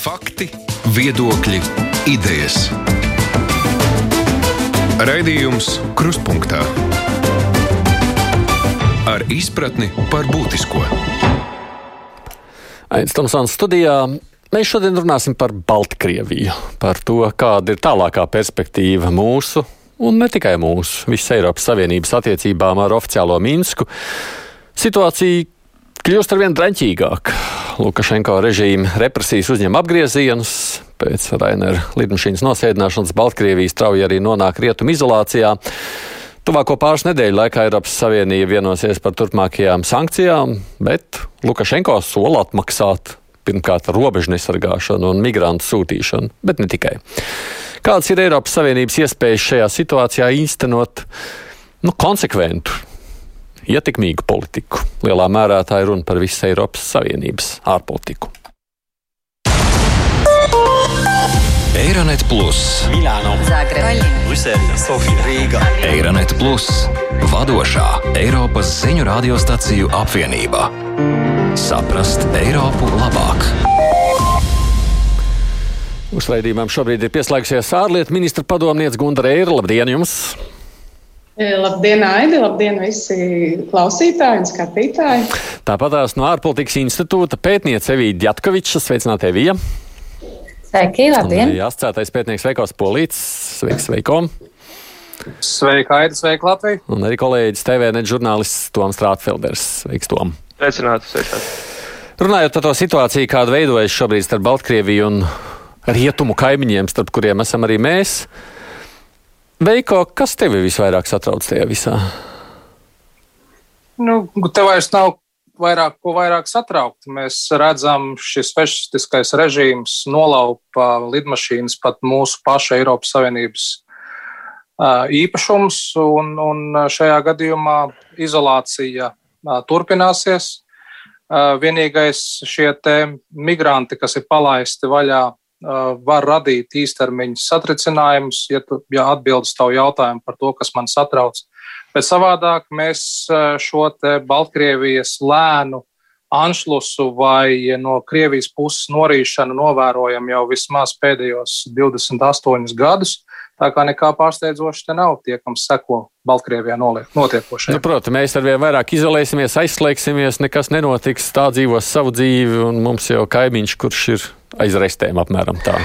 Fakti, viedokļi, idejas. Raidījums Kruspunkta ar izpratni par būtisko. Aizsmeļamies Tomsons studijā. Mēs šodien runāsim par Baltkrieviju, par to, kāda ir tālākā perspektīva mūsu, un ne tikai mūsu, visas Eiropas Savienības attiecībām ar oficiālo Minsku. Situācija kļūst arvien draņķīgāka. Lukašenko režīma represijas uzņem apgriezienus. Pēc Rainera lidmašīnas nosēdināšanas Baltkrievija strauji arī nonāk rietumu izolācijā. Tuvāko pāris nedēļu laikā Eiropas Savienība vienosies par turpmākajām sankcijām, bet Lukašenko sola atmaksāt pirmkārt robežu nesargāšanu un migrantu sūtīšanu, bet ne tikai. Kādas ir Eiropas Savienības iespējas šajā situācijā īstenot nu, konsekventu, ietekmīgu politiku? Lielā mērā tā ir runa par visas Eiropas Savienības ārpolitiku. Eironet Plus, Milāno, Zagreba, Brisele, Sofija, Rīga. Eironet Plus, vadošā Eiropas ziņu radiostaciju apvienība. Saprast Eiropu labāk! Uzraidījumam šobrīd ir pieslēgsies ārlietu ministra padomniece Gunda Reira. Labdien jums! E, Labdien, Aidi! Labdien, visi klausītāji un skatītāji! Tāpat tās no ārpolitikas institūta pētniece Evīda Jatkoviča. Sveicināti, Evija! Sveiki, labdien! Jā, asociētais pētnieks Veikos Polīts. Sveiks, Veiko! Sveika, Aida, sveika, Latvija! Un arī kolēģis TVNet žurnālists Toms Strātfelders. Sveiks, Tom! Sveicināti, sveicināti! Runājot par to situāciju, kāda veidojas šobrīd starp Baltkrieviju un rietumu kaimiņiem, starp kuriem esam arī mēs. Veiko, kas tevi visvairāk satrauc tajā visā? Nu, tev vairs nav vairāk, ko vairāk satraukt. Mēs redzam, šis fašistiskais režīms nolaupa lidmašīnas pat mūsu paša Eiropas Savienības īpašums, un, un šajā gadījumā izolācija turpināsies. Vienīgais šie migranti, kas ir palaisti vaļā, var radīt īstermiņa satricinājumus, ja, tu, ja atbildes tavu jautājumu par to, kas man satrauc. Bet savādāk mēs šo Baltkrievijas lēnu anšlusu vai no Krievijas puses norīšanu novērojam jau vismaz pēdējos 28 gadus. Tā kā nekā pārsteidzoša te nav tie, kam seko Baltkrievijā notiekošajam. Nu, protams, mēs ar vien vairāk izolēsimies, aizslēgsimies, nekas nenotiks, tā dzīvos savu dzīvi, un mums jau kaimiņš, kurš ir aiz restēm apmēram tā.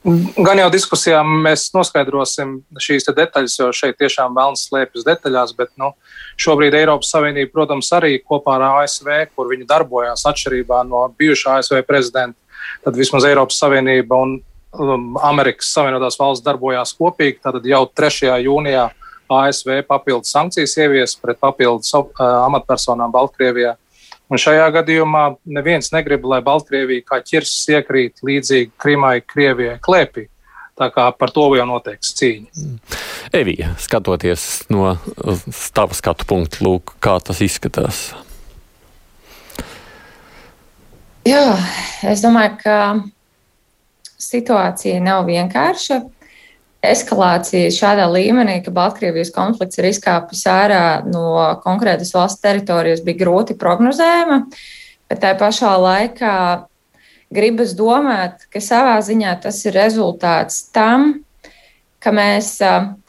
Gan jau diskusijā mēs noskaidrosim šīs detaļas, jo šeit tiešām vēlams slēpjas detaļās, bet nu, šobrīd Eiropas Savienība, protams, arī kopā ar ASV, kur viņi darbojās atšķirībā no bijušā ASV prezidenta, tad vismaz Eiropas Savienība un Amerikas Savienotās valsts darbojās kopīgi. Tad jau 3. jūnijā ASV papildus sankcijas ievies pret papildus uh, amatpersonām Baltkrievijā. Un šajā gadījumā neviens negrib, lai Baltkrievija kā ķirsis iekrīt līdzīgi Krimai, Krievijai klēpī. Tā kā par to jau notiks cīņa. Evija, skatoties no tava skatu punkta, lūk, kā tas izskatās. Jā, es domāju, ka situācija nav vienkārša eskalācija šādā līmenī, ka Baltkrievijas konflikts ir izkāpis ārā no konkrētas valsts teritorijas, bija grūti prognozējama. Bet tā pašā laikā gribas domāt, ka savā ziņā tas ir rezultāts tam, ka mēs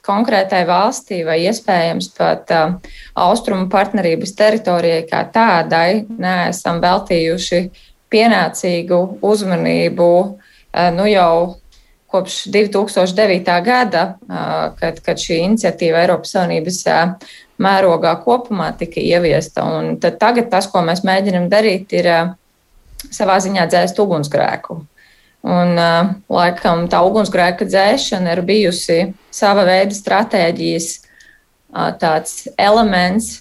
konkrētai valstī vai iespējams pat austrumu partnerības teritorijai kā tādai neesam veltījuši pienācīgu uzmanību nu jau kopš 2009. gada, kad, kad šī iniciatīva Eiropas Savienības mērogā kopumā tika ieviesta. Un tagad tas, ko mēs mēģinam darīt, ir savā ziņā dzēst ugunsgrēku. Un, laikam tā ugunsgrēka dzēšana ir bijusi sava veida stratēģijas tāds elements,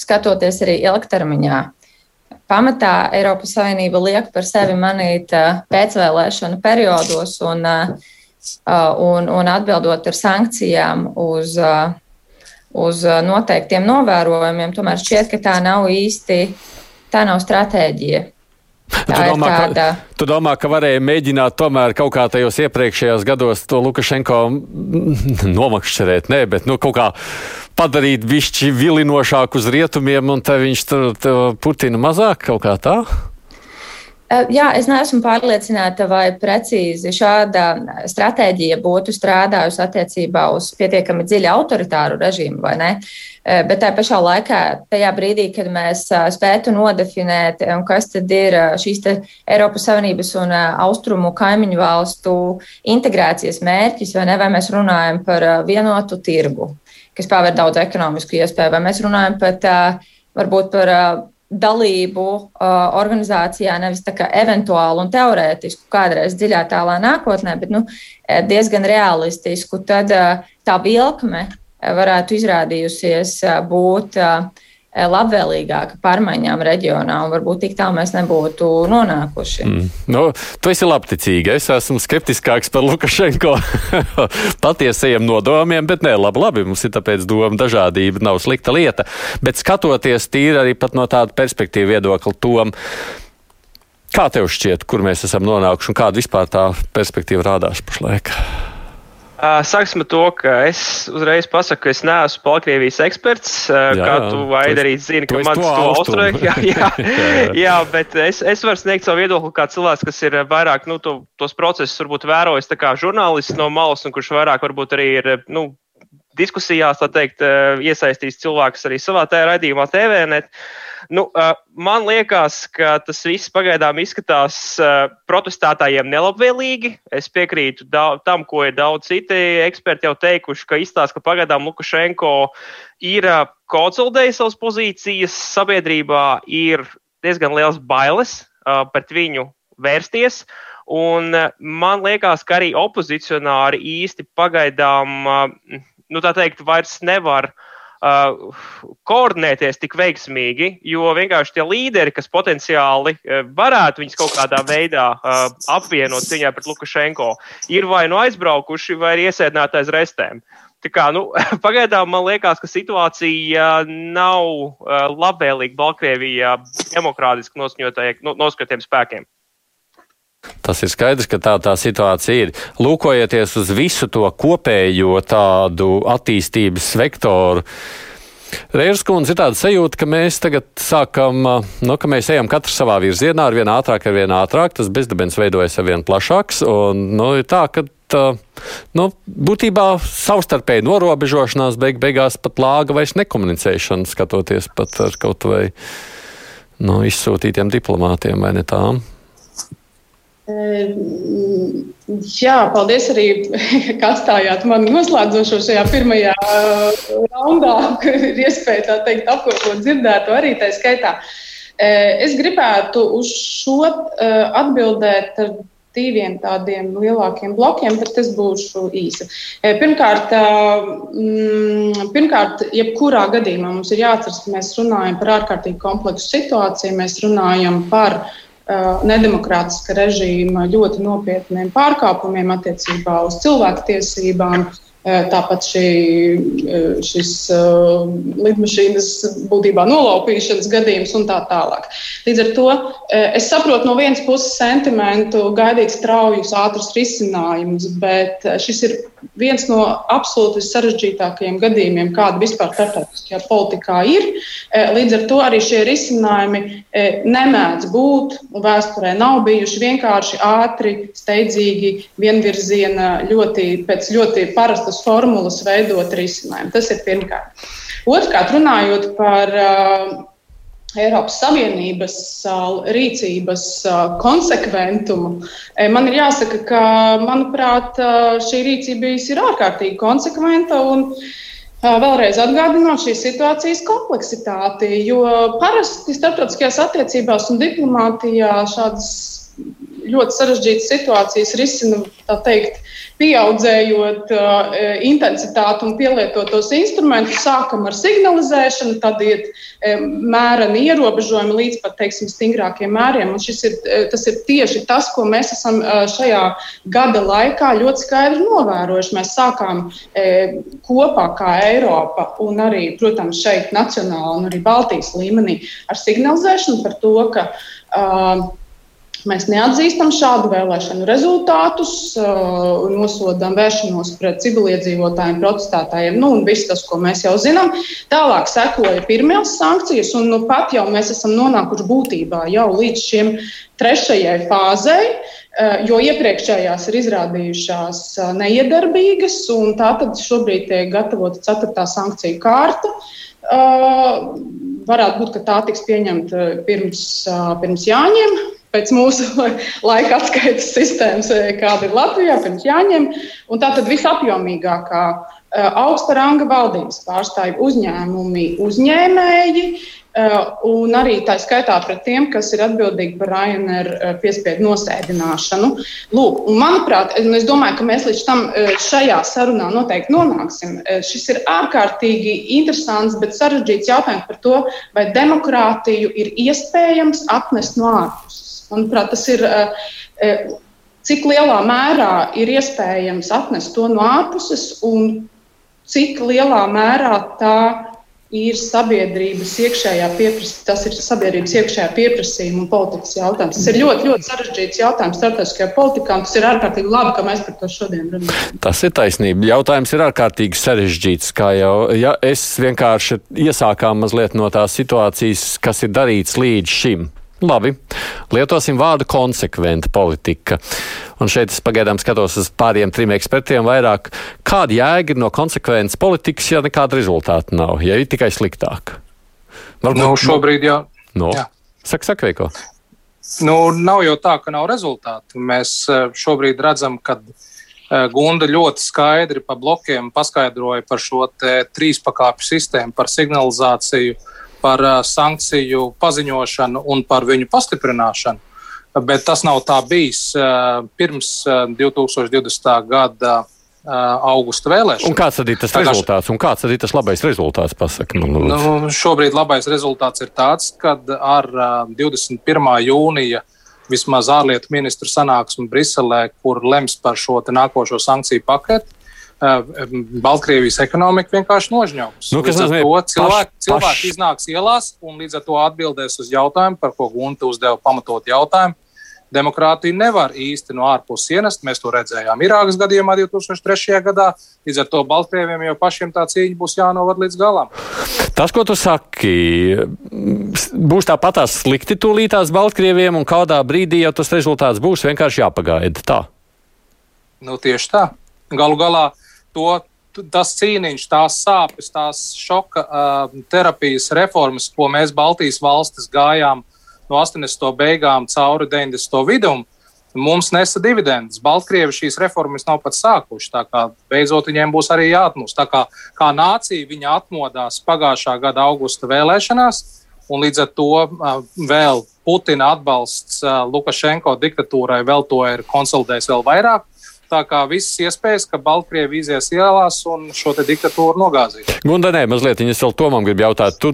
skatoties arī ilgtermiņā pamatā Eiropas Savienība liek par sevi manīt pēcvēlēšanu periodos un, un, un atbildot ar sankcijām uz, uz noteiktiem novērojumiem, tomēr šķiet, ka tā nav īsti, tā nav stratēģija. Tu domā, tāda... ka, tu domā, ka varēja mēģināt tomēr kaut kā tajos iepriekšējos gados to Lukašenko nomakšķerēt, nē, bet nu, kaut kā padarīt višķi vilinošāku uz rietumiem, un te viņš tur putina mazāk kaut kā tā? Jā, es neesmu pārliecināta, vai precīzi šāda stratēģija būtu strādājusi attiecībā uz pietiekami dziļu autoritāru režīmu vai ne. Bet tā pašā laikā, tajā brīdī, kad mēs spētu nodefinēt, kas tad ir šīs Eiropas Savienības un Austrumu kaimiņu valstu integrācijas mērķis, vai ne, vai mēs runājam par vienotu tirgu, kas paver daudz ekonomisku iespēju, vai mēs runājam pat varbūt par dalību organizācijā nevis tā kā eventuālu un teorētisku, kādreiz dziļā tālā nākotnē, bet nu, diezgan realistisku, tad tā vilkme varētu izrādījusies būt uh, labvēlīgāka pārmaiņām reģionā, un varbūt tik tālu mēs nebūtu nonākuši. Mm. Nu, tu esi labticīga. Es esmu skeptiskāks par Lukašenko patiesajiem nodomiem, bet nē, labi, labi, mums ir tāpēc doma dažādība, nav slikta lieta. Bet skatoties tīri arī no tāda perspektīva viedokļa, tom, kā tev šķiet, kur mēs esam nonākuši un kāda vispār tā perspektīva rādās pašlaik? Sāksim ar to, ka es uzreiz pasaku, ka es neesmu Baltkrievijas eksperts. Jā, kā tu vaid arī zini, ka man tas to austrumu. Jā, jā, jā, bet es, es varu sniegt savu viedokli kā cilvēks, kas ir vairāk nu, to, tos procesus varbūt vērojis kā žurnālists no malas un kurš vairāk varbūt arī ir nu, diskusijās, tā teikt, iesaistīs cilvēkus arī savā tajā raidījumā TVNet. Nu, man liekas, ka tas viss pagaidām izskatās protestētājiem nelabvēlīgi. Es piekrītu tam, ko ir daudz citi eksperti jau teikuši, ka izstāsta, ka pagaidām Lukašenko ir konsolidējis savas pozīcijas sabiedrībā, ir diezgan liels bailes pret viņu vērsties. Un man liekas, ka arī opozicionāri īsti pagaidām, nu tā teikt, vairs nevar uh, uh, koordinēties tik veiksmīgi, jo vienkārši tie līderi, kas potenciāli uh, varētu viņus kaut kādā veidā uh, apvienot cīņā pret Lukašenko, ir vai nu aizbraukuši, vai ir iesēdināti aiz restēm. Tā kā, nu, pagaidām man liekas, ka situācija nav uh, labvēlīga Baltkrievijā demokrātiski noskaņotiem spēkiem. Tas ir skaidrs, ka tā tā situācija ir. Lūkojieties uz visu to kopējo tādu attīstības vektoru. Reiras kundze ir tāda sajūta, ka mēs tagad sākam, nu, ka mēs ejam katrs savā virzienā, ar vien ātrāk, ar vien ātrāk, tas bezdibens veidojas ar vien plašāks, un, nu, ir tā, ka, nu, būtībā savstarpēji norobežošanās beig beigās pat lāga vairs nekomunicēšana, skatoties pat ar kaut vai, nu, izsūtītiem diplomātiem vai ne tām. Jā, paldies arī, ka atstājāt mani noslēdzošo šajā pirmajā raundā, kur ir iespēja tā teikt apkopot dzirdēto arī tā skaitā. Es gribētu uz šo atbildēt ar diviem tādiem lielākiem blokiem, bet es būšu īsa. Pirmkārt, pirmkārt, jebkurā gadījumā mums ir jāatcerās, ka mēs runājam par ārkārtīgi kompleksu situāciju, mēs runājam par nedemokrātiska režīma ļoti nopietniem pārkāpumiem attiecībā uz cilvēktiesībām, Eh, tāpat šī, šis uh, lidmašīnas būtībā nolaupīšanas gadījums un tā tālāk. Līdz ar to es saprotu no vienas puses sentimentu gaidīt straujus, ātrus risinājumus, bet šis ir viens no absolūti sarežģītākajiem gadījumiem, kāda vispār starptautiskajā politikā ir. Līdz ar to arī šie risinājumi nemēdz būt vēsturē nav bijuši vienkārši ātri, steidzīgi, vienvirziena, ļoti, pēc ļoti parasta vienkāršas formulas veidot risinājumu. Tas ir pirmkārt. Otrkārt, runājot par uh, Eiropas Savienības uh, rīcības uh, konsekventumu, eh, man ir jāsaka, ka, manuprāt, uh, šī rīcība ir ārkārtīgi konsekventa. Vēlreiz atgādinot šīs situācijas kompleksitāti, jo parasti starptautiskajās attiecībās un diplomātijā šādas ļoti sarežģītas situācijas risina, tā teikt, pieaudzējot uh, intensitāti un pielietot tos instrumentus, sākam ar signalizēšanu, tad iet um, mēreni ierobežojumi līdz pat teiksim, stingrākiem mēriem. Un ir, uh, tas ir tieši tas, ko mēs esam šajā gada laikā ļoti skaidri novērojuši. Mēs sākām uh, kopā kā Eiropa un arī, protams, šeit nacionāli un arī Baltijas līmenī ar signalizēšanu par to, ka uh, Mēs neatzīstam šādu vēlēšanu rezultātus, nosodām vēršanos pret civiliedzīvotājiem, protestētājiem, nu, un viss tas, ko mēs jau zinām. Tālāk sekoja pirmās sankcijas, un nu, pat jau mēs esam nonākuši būtībā jau līdz šim trešajai fāzei, jo iepriekšējās ir izrādījušās neiedarbīgas, un tā tad šobrīd tiek gatavota ceturtā sankciju kārta. Varētu būt, ka tā tiks pieņemta pirms, pirms Jāņiem, pēc mūsu laika atskaites sistēmas, eh, kāda ir Latvijā, pirms jāņem. Un tā tad visapjomīgākā eh, augsta ranga valdības pārstāvju uzņēmumi, uzņēmēji. Eh, un arī tā skaitā pret tiem, kas ir atbildīgi par Ryanair piespiedu nosēdināšanu. Lūk, manuprāt, es domāju, ka mēs līdz tam šajā sarunā noteikti nonāksim. Šis ir ārkārtīgi interesants, bet sarežģīts jautājums par to, vai demokrātiju ir iespējams atnest no ārpuses. Manuprāt, tas ir. Eh, eh, cik lielā mērā ir iespējams atnest to no ārpuses, un cik lielā mērā tā ir sabiedrības iekšējā pieprasījuma, tas ir sabiedrības iekšējā pieprasījuma un politikas jautājums. Tas ir ļoti, ļoti sarežģīts jautājums starptautiskajā politikā, un tas ir ārkārtīgi labi, ka mēs par to šodien runājam. Tas ir taisnība. Jautājums ir ārkārtīgi sarežģīts, kā jau ja es vienkārši iesākām mazliet no tās situācijas, kas ir darīts līdz šim. Labi, lietosim vārdu konsekventa politika. Un šeit es pagaidām skatos uz pāriem trim ekspertiem vairāk. Kāda jēga ir no konsekventas politikas, ja nekāda rezultāta nav, ja ir tikai sliktāk? Varbūt, nu, šobrīd jau. No. Jā. Saka, saka, Veiko. Nu, nav jau tā, ka nav rezultātu. Mēs e, šobrīd redzam, ka e, Gunda ļoti skaidri pa blokiem paskaidroja par šo trīs pakāpju sistēmu, par signalizāciju, uh, par uh, sankciju paziņošanu un par viņu pastiprināšanu. Bet tas nav tā bijis uh, pirms 2020. gada augusta vēlēšanām. Un kāds tad ir tas Tagad, rezultāts? Un kāds tad ir tas labais rezultāts? Pasaka, man, nu, šobrīd labais rezultāts ir tāds, ka ar 21. jūnija vismaz ārlietu ministru sanāksmi Briselē, kur lems par šo nākošo sankciju paketi, Baltkrievijas ekonomika vienkārši nožņauks. Nu, līdz ar to cilvēki, paš, cilvēki iznāks ielās un līdz ar to atbildēs uz jautājumu, par ko Gunta uzdeva pamatot jautājumu. Demokrātiju nevar īsti no ārpuses ienest. Mēs to redzējām Irākas gadījumā 2003. gadā. Līdz ar to Baltkrieviem jau pašiem tā cīņa būs jānovad līdz galam. Tas, ko tu saki, būs tāpatās slikti tūlītās Baltkrieviem, un kādā brīdī jau tas rezultāts būs vienkārši jāpagaida. Tā. Nu, tieši tā. Galu galā to, tas cīniņš, tās sāpes, tās šoka uh, terapijas reformas, ko mēs Baltijas valstis gājām no 80. beigām cauri 90. vidum, mums nesa dividendes. Baltkrievi šīs reformas nav pat sākuši. Tā kā beidzot viņiem būs arī jāatmūst. Tā kā, kā nācija viņa atmodās pagājušā gada augusta vēlēšanās, un līdz ar to uh, vēl Putina atbalsts uh, Lukašenko diktatūrai vēl to ir konsolidējis vēl vairāk. Tā kā visas iespējas, ka Baltkrievi izies ielās un šo diktatūru nogāzīs. Gunda, nē, mazliet viņas vēl Tomam grib jautāt. Tu,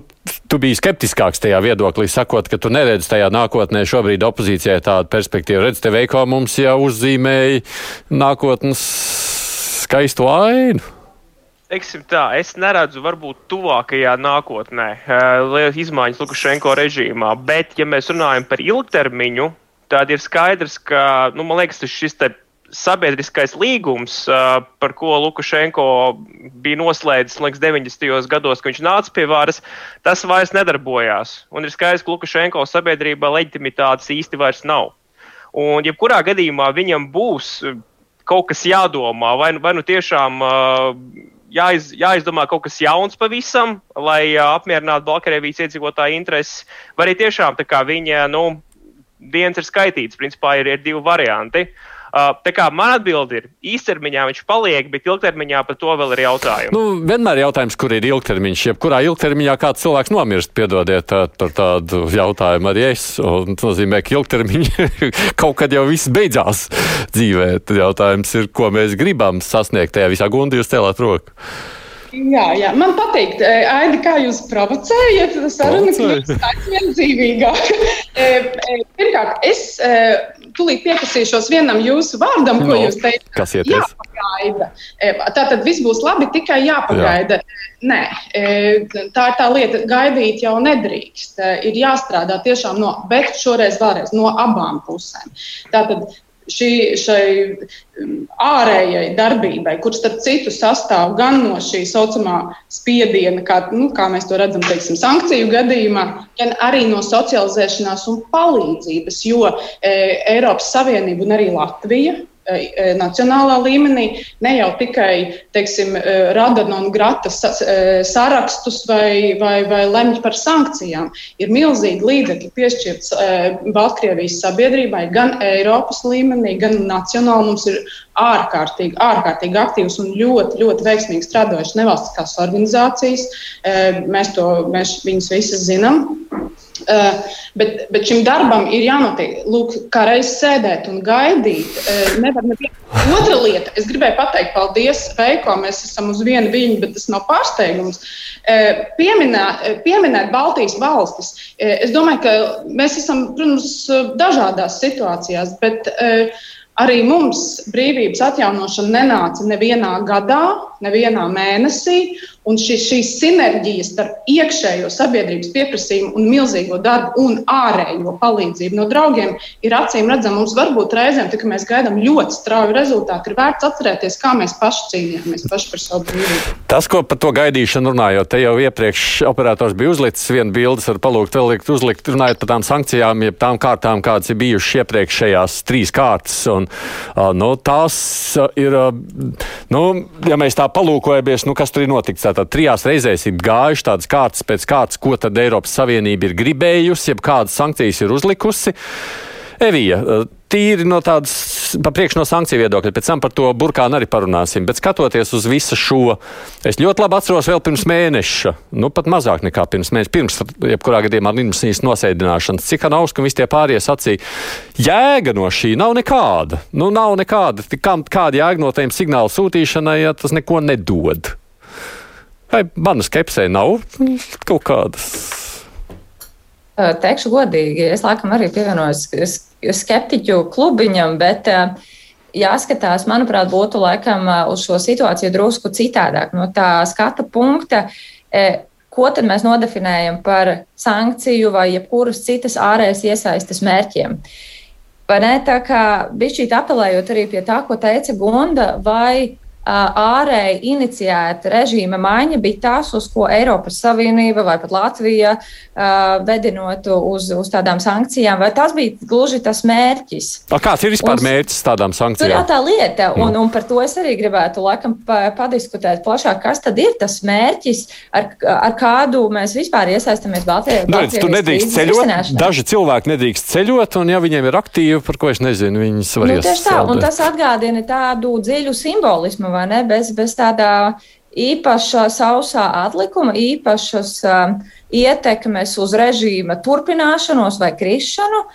tu biji skeptiskāks tajā viedoklī, sakot, ka tu neredzi tajā nākotnē šobrīd opozīcijai tādu perspektīvu. Redz, te veiko mums jau uzzīmēja nākotnes skaistu ainu. Teiksim tā, es neredzu, varbūt tuvākajā nākotnē uh, izmaiņas Lukašenko režīmā, bet, ja mēs runājam par ilgtermiņu, tad ir skaidrs, ka, nu, man liekas, šis te sabiedriskais līgums, par ko Lukašenko bija noslēdzis liekas, 90. gados, kad viņš nāca pie varas, tas vairs nedarbojās. Un ir skaidrs, ka Lukašenko sabiedrībā leģitimitātes īsti vairs nav. Un, jebkurā gadījumā viņam būs kaut kas jādomā, vai, nu, vai nu tiešām jāiz, jāizdomā kaut kas jauns pavisam, lai apmierinātu Baltkrievijas iedzīvotāju intereses, vai arī tiešām viņa nu, dienas ir skaitīts. Principā ir, ir divi varianti. Uh, tā kā man atbild ir, īstermiņā viņš paliek, bet ilgtermiņā par to vēl ir jautājums. Nu, vienmēr jautājums, kur ir ilgtermiņš, jebkurā ilgtermiņā kāds cilvēks nomirst, piedodiet par tādu jautājumu arī es. Un tas nozīmē, ka ilgtermiņā kaut kad jau viss beidzās dzīvē. Tad jautājums ir, ko mēs gribam sasniegt tajā visā gundā, jūs celāt roku. Jā, jā, man patīk, Aidi, kā jūs provocējat sarunu, kļūst aizvien dzīvīgāk. Pirmkārt, es tūlīt piekasīšos vienam jūsu vārdam, ko no, jūs teicāt. Kas ieties? Jāpagaida. Tātad viss būs labi, tikai jāpagaida. Jā. Nē, tā ir tā lieta, gaidīt jau nedrīkst. Ir jāstrādā tiešām no, bet šoreiz vēlreiz no abām pusēm. Tātad šī, šai um, ārējai darbībai, kur starp citu sastāv gan no šī saucamā spiediena, kā, nu, kā mēs to redzam, teiksim, sankciju gadījumā, gan arī no socializēšanās un palīdzības, jo e, Eiropas Savienība un arī Latvija nacionālā līmenī, ne jau tikai teiksim, eh, rada non grata sarakstus vai, vai, vai lemj par sankcijām. Ir milzīgi līdzekļi piešķirts Baltkrievijas sabiedrībai gan Eiropas līmenī, gan nacionāli. Mums ir ārkārtīgi, ārkārtīgi aktīvas un ļoti, ļoti veiksmīgi strādājušas nevalstiskās organizācijas. Mēs, to, mēs viņus visas zinām. Uh, bet, bet šim darbam ir jānotiek. Lūk, kā reizes sēdēt un gaidīt. Uh, nevar nevienu. Otra lieta, es gribēju pateikt paldies Veiko. Mēs esam uz vienu viņu, bet tas nav pārsteigums. Uh, pieminēt, pieminēt Baltijas valstis. Es domāju, ka mēs esam, protams, dažādās situācijās, bet arī mums brīvības atjaunošana nenāca nevienā gadā, nevienā mēnesī. Un šī, šī sinerģija starp iekšējo sabiedrības pieprasījumu un milzīgo darbu un ārējo palīdzību no draugiem ir acīm redzama. Mums varbūt reizēm, kad mēs gaidām ļoti strauju rezultātu, ir vērts atcerēties, kā mēs paši cīnījāmies paši par savu brīvību. Tas, ko par to gaidīšanu runājot, te jau iepriekš operators bija uzlicis vienu bildes, var palūgt vēl likt uzlikt, runājot par tām sankcijām, jeb tām kārtām, kādas ir bijušas iepriekšējās trīs kārtas. Un, nu, tās ir, nu, ja mēs tā palūkojamies, nu, kas tur ir noticis tātad trijās reizēs ir gājuši tādas kārtas pēc kārtas, ko tad Eiropas Savienība ir gribējusi, jeb kādas sankcijas ir uzlikusi. Evija, tīri no tādas, pa priekš no sankciju viedokļa, pēc tam par to burkānu arī parunāsim, bet skatoties uz visu šo, es ļoti labi atceros vēl pirms mēneša, nu pat mazāk nekā pirms mēneša, pirms, jebkurā gadījumā, līnijas nosēdināšanas, cik Hanausku un visi tie pārējie sacīja, jēga no šī nav nekāda, nu nav nekāda, kam, kāda jēga no tiem signālu sūtīšanai, ja tas neko nedod. Vai mana skepsē nav kaut kādas? Teikšu godīgi, es laikam arī pievienojos skeptiķu klubiņam, bet jāskatās, manuprāt, būtu laikam uz šo situāciju drusku citādāk. No tā skata punkta, ko tad mēs nodefinējam par sankciju vai jebkuras citas ārējas iesaistas mērķiem. Vai ne? Tā kā bija šī apelējot arī pie tā, ko teica Gonda, vai ārēji iniciēta režīma maiņa bija tas, uz ko Eiropas Savienība vai pat Latvija vedinot uz, uz tādām sankcijām, vai tas bija gluži tas mērķis? A, kāds ir vispār un, mērķis tādām sankcijām? Tur jau tā lieta, un, mm. un par to es arī gribētu laikam padiskutēt plašāk, kas tad ir tas mērķis, ar, ar kādu mēs vispār iesaistamies Baltijā. Nu, tu nedrīkst ceļot, daži cilvēki nedrīkst ceļot, un ja viņiem ir aktīvi, par ko es nezinu, viņas var nu, un tas atgādina tādu dziļu simbolismu vai ne, bez, bez tādā īpaša sausā atlikuma, īpašas uh, ietekmes uz režīma turpināšanos vai krišanu.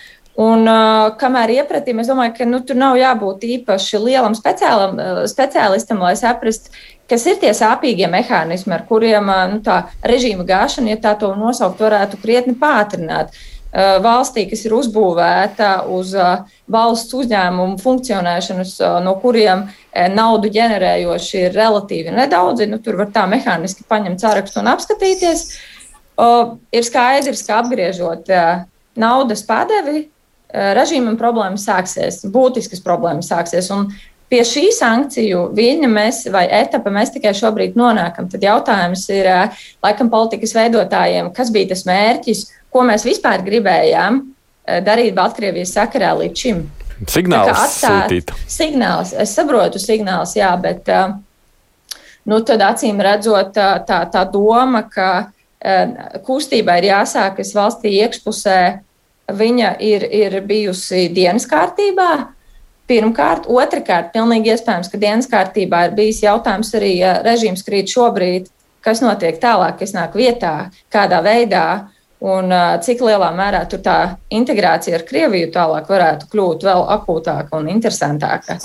Un, uh, kamēr iepratīm, es domāju, ka nu, tur nav jābūt īpaši lielam speciālam, uh, speciālistam, lai saprastu, kas ir tie sāpīgie mehānismi, ar kuriem uh, nu, tā režīma gāšana, ja tā to nosaukt, varētu krietni pātrināt. Uh, valstī, kas ir uzbūvēta uz eh, valsts uzņēmumu funkcionēšanas, eh, no kuriem naudu ģenerējoši ir relatīvi nedaudzi. Nu, tur var tā mehāniski paņemt sārakstu un apskatīties. Ir skaidrs, ka apgriežot naudas padevi, režīmam problēmas sāksies, būtiskas problēmas sāksies. Un pie šī sankciju viņa mēs, vai etapa mēs tikai šobrīd nonākam. Tad jautājums ir laikam politikas veidotājiem, kas bija tas mērķis ko mēs vispār gribējām eh, darīt Baltkrievijas sakarā līdz šim. Signāls sūtīt. Signāls, es saprotu signāls, jā, bet eh, nu, tad acīm redzot tā, tā, tā doma, ka eh, kustībai ir jāsākas valstī iekšpusē, viņa ir, ir bijusi dienas kārtībā. Pirmkārt, otrkārt, pilnīgi iespējams, ka dienas kārtībā ir bijis jautājums arī, ja režīms krīt šobrīd, kas notiek tālāk, kas nāk vietā, kādā veidā un cik lielā mērā tur tā integrācija ar Krieviju tālāk varētu kļūt vēl akūtāka un interesantāka.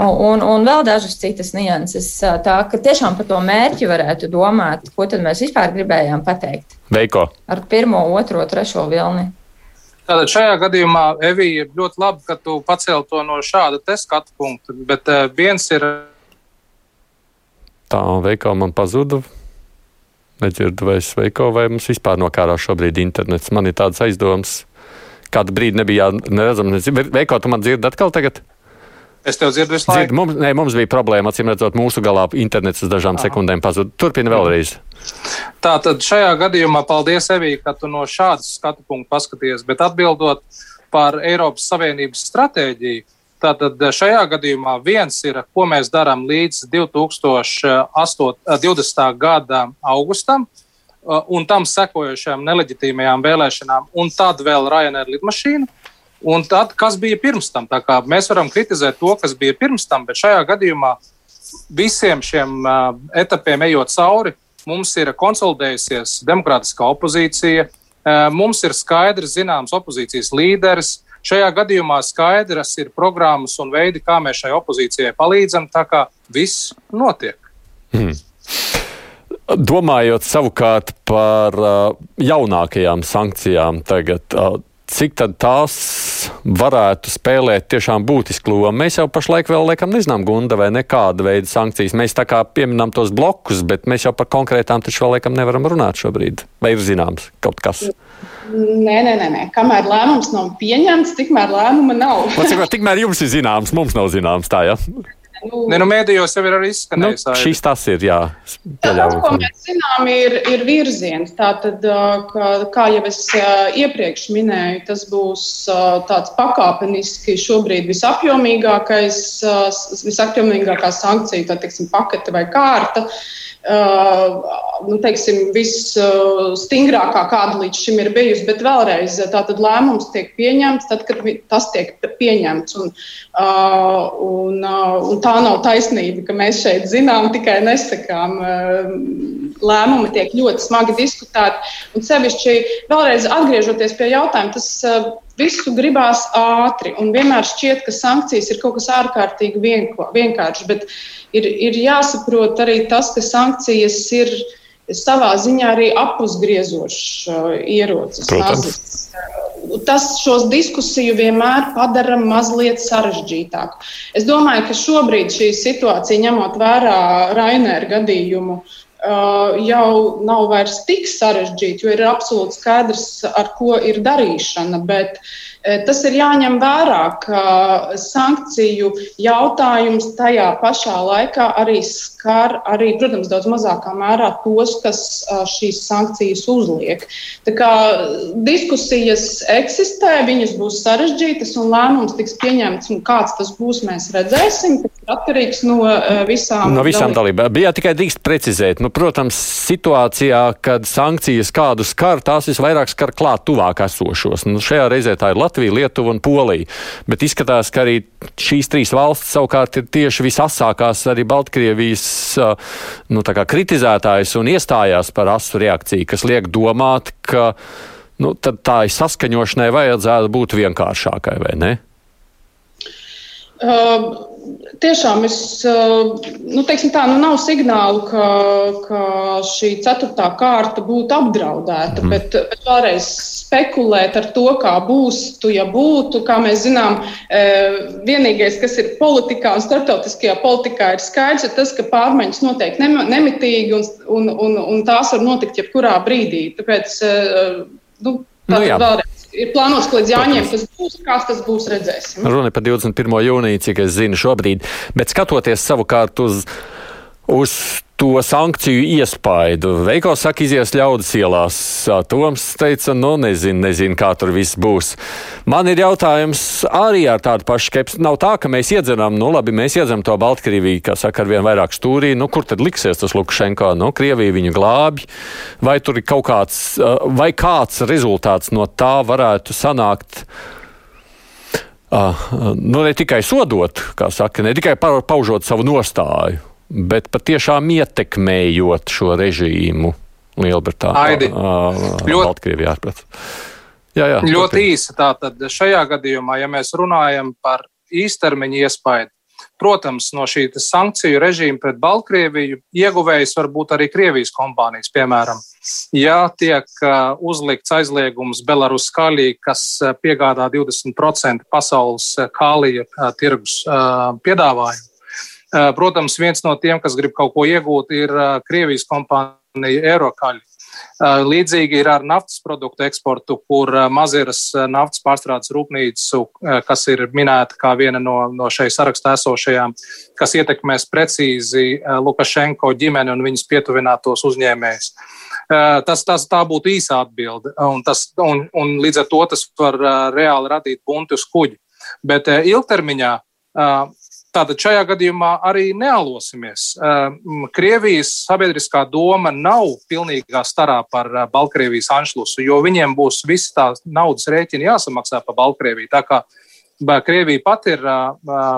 Un, un vēl dažas citas nianses. Tā ka tiešām par to mērķi varētu domāt, ko tad mēs vispār gribējām pateikt. Veiko. Ar pirmo, otro, trešo vilni. Tātad šajā gadījumā, Evija, ir ļoti labi, ka tu pacēli to no šāda skatu punkta. Bet viens ir. Tā veikā man pazuda. Nedzirdu vairs veiko, vai mums vispār nokārā šobrīd internets. Man ir tāds aizdoms, kādu brīdi nebija neredzams. Veiko, tu man dzirdi atkal tagad? Es tev dzirdu visu laiku. Dzird, mums, nē, mums bija problēma, acīm redzot, mūsu galā internets uz dažām Aha. sekundēm pazuda. Turpini vēlreiz. Tā tad šajā gadījumā paldies, Evī, ka tu no šādas skatu punkta paskaties, bet atbildot par Eiropas Savienības stratēģiju. Tātad šajā gadījumā viens ir, ko mēs darām līdz 2020. gada augustam, un tam sekojošajām neleģitīmajām vēlēšanām, un tad vēl Ryanair lidmašīnu. Un tad, kas bija pirms tam? Mēs varam kritizēt to, kas bija pirms tam, bet šajā gadījumā visiem šiem etapiem ejot cauri, mums ir konsolidējusies demokrātiskā opozīcija, mums ir skaidrs zināms opozīcijas līderis. Šajā gadījumā skaidrs ir programmas un veidi, kā mēs šai opozīcijai palīdzam. Tā kā viss notiek. Hmm. Domājot savukārt par uh, jaunākajām sankcijām, tagad, uh, cik tās varētu spēlēt tiešām būtisku lomu. Mēs jau pašlaik vēl laikam nezinām, Gunda, vai nekāda veida sankcijas. Mēs tā kā pieminam tos blokus, bet mēs jau par konkrētām taču vēl laikam nevaram runāt šobrīd. Vai ir zināms kaut kas? Nē, nē, nē, nē. kamēr lēmums nav pieņemts, tikmēr lēmuma nav. tikmēr jums ir zināms, mums nav zināms tā, ja? Nu, ne, nu, mēdījos jau ir arī izskanējis. Nu, šis tas ir, jā. Tas, ko mēs zinām, ir, ir virziens. Tātad, kā, kā jau es iepriekš minēju, tas būs tāds pakāpeniski šobrīd visapjomīgākais, visapjomīgākā sankcija, tā teiksim, pakete vai kārta. Uh, nu, teiksim, visstingrākā, kāda līdz šim ir bijusi. Bet vēlreiz, tātad lēmums tiek pieņemts tad, kad tas tiek pieņemts. Un, uh, un, uh, un tā nav taisnība, ka mēs šeit zinām, tikai nesakām. Lēmumi tiek ļoti smagi diskutēti. Un sevišķi vēlreiz atgriežoties pie jautājuma, tas visu gribās ātri. Un vienmēr šķiet, ka sankcijas ir kaut kas ārkārtīgi vienkāršs. Bet ir, ir jāsaprot arī tas, ka sankcijas ir savā ziņā arī apusgriezošs uh, ierocis. Protams. Tas šos diskusiju vienmēr padara mazliet sarežģītāku. Es domāju, ka šobrīd šī situācija, ņemot vērā Rainēra gadījumu, uh, jau nav vairs tik sarežģīta, jo ir absolūti skaidrs, ar ko ir darīšana. Bet, uh, tas ir jāņem vērā, ka sankciju jautājums tajā pašā laikā arī skar, arī, protams, daudz mazākā mērā tos, kas šīs sankcijas uzliek. Tā kā diskusijas eksistē, viņas būs sarežģītas un lēmums tiks pieņemts, un kāds tas būs, mēs redzēsim. Tas ir atkarīgs no visām, no visām dalībām. Bija tikai drīkst precizēt, nu, protams, situācijā, kad sankcijas kādu skar, tās visvairāk skar klāt tuvāk esošos. Nu, šajā reizē tā ir Latvija. Latvija, Lietuva un Polija. Bet izskatās, ka arī šīs trīs valstis savukārt ir tieši visasākās arī Baltkrievijas nu, kritizētājas un iestājās par asu reakciju, kas liek domāt, ka nu, tā saskaņošanai vajadzētu būt vienkāršākai, vai ne? Uh, tiešām es, nu, teiksim tā, nu, nav signālu, ka, ka šī ceturtā kārta būtu apdraudēta. Mm. Bet, bet vēlreiz spekulēt ar to, kā būs, tu, ja būtu, kā mēs zinām, vienīgais, kas ir politikā un starptautiskajā politikā, ir skaidrs, ir tas, ka pārmaiņas notiek nemitīgi un, un, un, un tās var notikt jebkurā brīdī. Tāpēc, nu, nu, vēlreiz ir plānots, ka līdz jāņem tas būs, kāds tas būs, redzēsim. Runa par 21. jūniju, cik es zinu šobrīd, bet skatoties savukārt uz, uz to sankciju iespaidu. Veiko saka, izies ļaudis ielās. Toms teica, nu nezinu, nezinu, kā tur viss būs. Man ir jautājums arī ar tādu pašu skepsi. Nav tā, ka mēs iedzeram, nu labi, mēs iedzeram to Baltkrieviju, kā saka, ar vien vairāk stūrī. Nu, kur tad liksies tas Lukašenko? Nu, Krievija viņu glābi. Vai tur ir kaut kāds, vai kāds rezultāts no tā varētu sanākt? Uh, nu, ne tikai sodot, kā saka, ne tikai paužot savu nostāju, bet patiešām ietekmējot šo režīmu Lielbritānijā, Baltkrievijā. Jā, jā, ļoti turpin. īsi. Tātad šajā gadījumā, ja mēs runājam par īstermiņa iespaidu, Protams, no šī sankciju režīma pret Baltkrieviju ieguvējs var būt arī Krievijas kompānijas, piemēram. Ja tiek uzlikts aizliegums Belarus kālī, kas piegādā 20% pasaules kālija tirgus piedāvājumu, protams, viens no tiem, kas grib kaut ko iegūt, ir Krievijas kompānija Eirokaļi. Līdzīgi ir ar naftas produktu eksportu, kur Maziras naftas pārstrādes rūpnīcu, kas ir minēta kā viena no, no šeit sarakstā esošajām, kas ietekmēs precīzi Lukašenko ģimeni un viņas pietuvinātos uzņēmējus. Tas, tas tā būtu īsa atbilde, un, tas, un, un līdz ar to tas var reāli radīt bunti uz kuģi. Bet ilgtermiņā Tātad šajā gadījumā arī nealosimies. Ehm, Krievijas sabiedriskā doma nav pilnīgā starā par eh, Baltkrievijas anšlusu, jo viņiem būs visi tās naudas rēķini jāsamaksā par Baltkrieviju. Tā kā Krievija pat ir uh,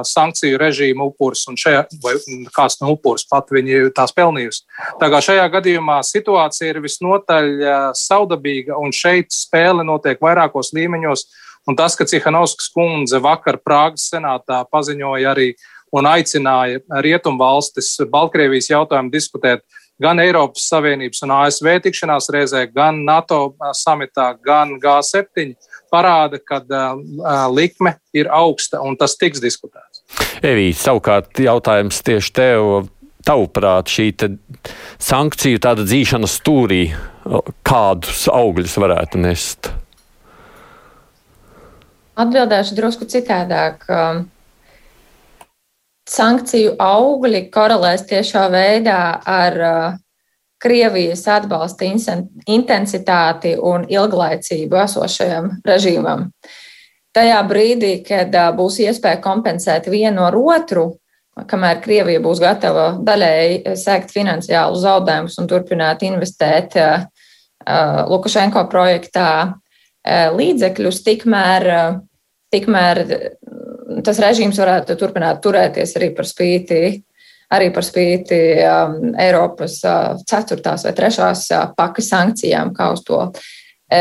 sankciju režīma upuris, un šajā, vai kāds no upuris pat viņi tās pelnījusi. Tā kā šajā gadījumā situācija ir visnotaļ saudabīga, un šeit spēle notiek vairākos līmeņos. Un tas, ka Cihanovskas kundze vakar Prāgas senātā paziņoja arī un aicināja Rietumvalstis Baltkrievijas jautājumu diskutēt gan Eiropas Savienības un ASV tikšanās reizē, gan NATO samitā, gan G7, parāda, ka likme ir augsta un tas tiks diskutēts. Evī, savukārt jautājums tieši tev. Tavuprāt, šī sankciju tāda dzīšana stūrī, kādus augļus varētu nest? Atbildēšu drusku citādāk. Um, sankciju augļi korelēs tiešā veidā ar uh, Krievijas atbalsta intensitāti un ilglaicību esošajam režīmam. Tajā brīdī, kad uh, būs iespēja kompensēt vienu ar otru, kamēr Krievija būs gatava daļēji sēkt finansiālu zaudējumus un turpināt investēt uh, Lukašenko projektā līdzekļus, tikmēr, tikmēr tas režīms varētu turpināt turēties arī par spīti, arī par spīti um, Eiropas uh, ceturtās vai trešās uh, pakas sankcijām, kā uz to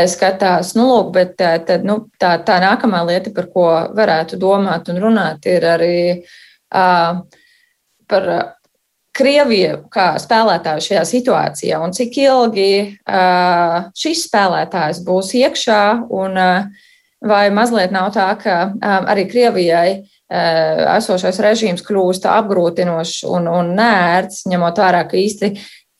skatās. Nu, lūk, bet tad, nu, tā, tā nākamā lieta, par ko varētu domāt un runāt, ir arī uh, par Krieviju kā spēlētāju šajā situācijā un cik ilgi uh, šis spēlētājs būs iekšā, un uh, vai mazliet nav tā, ka um, arī Krievijai uh, esošais režīms kļūst apgrūtinošs un, un nērts, ņemot vērā, ka īsti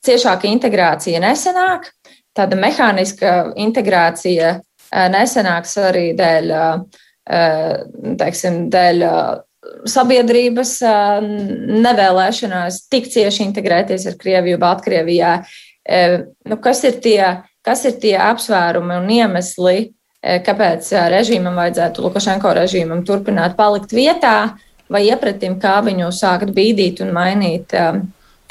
ciešāka integrācija nesenāk, tāda mehāniska integrācija uh, nesenāks arī dēļ, uh, teiksim, dēļ sabiedrības nevēlēšanās tik cieši integrēties ar Krieviju, Baltkrievijā. Nu, kas, ir tie, kas ir tie apsvērumi un iemesli, kāpēc režīmam vajadzētu, Lukašenko režīmam, turpināt palikt vietā vai iepratim, kā viņu sākt bīdīt un mainīt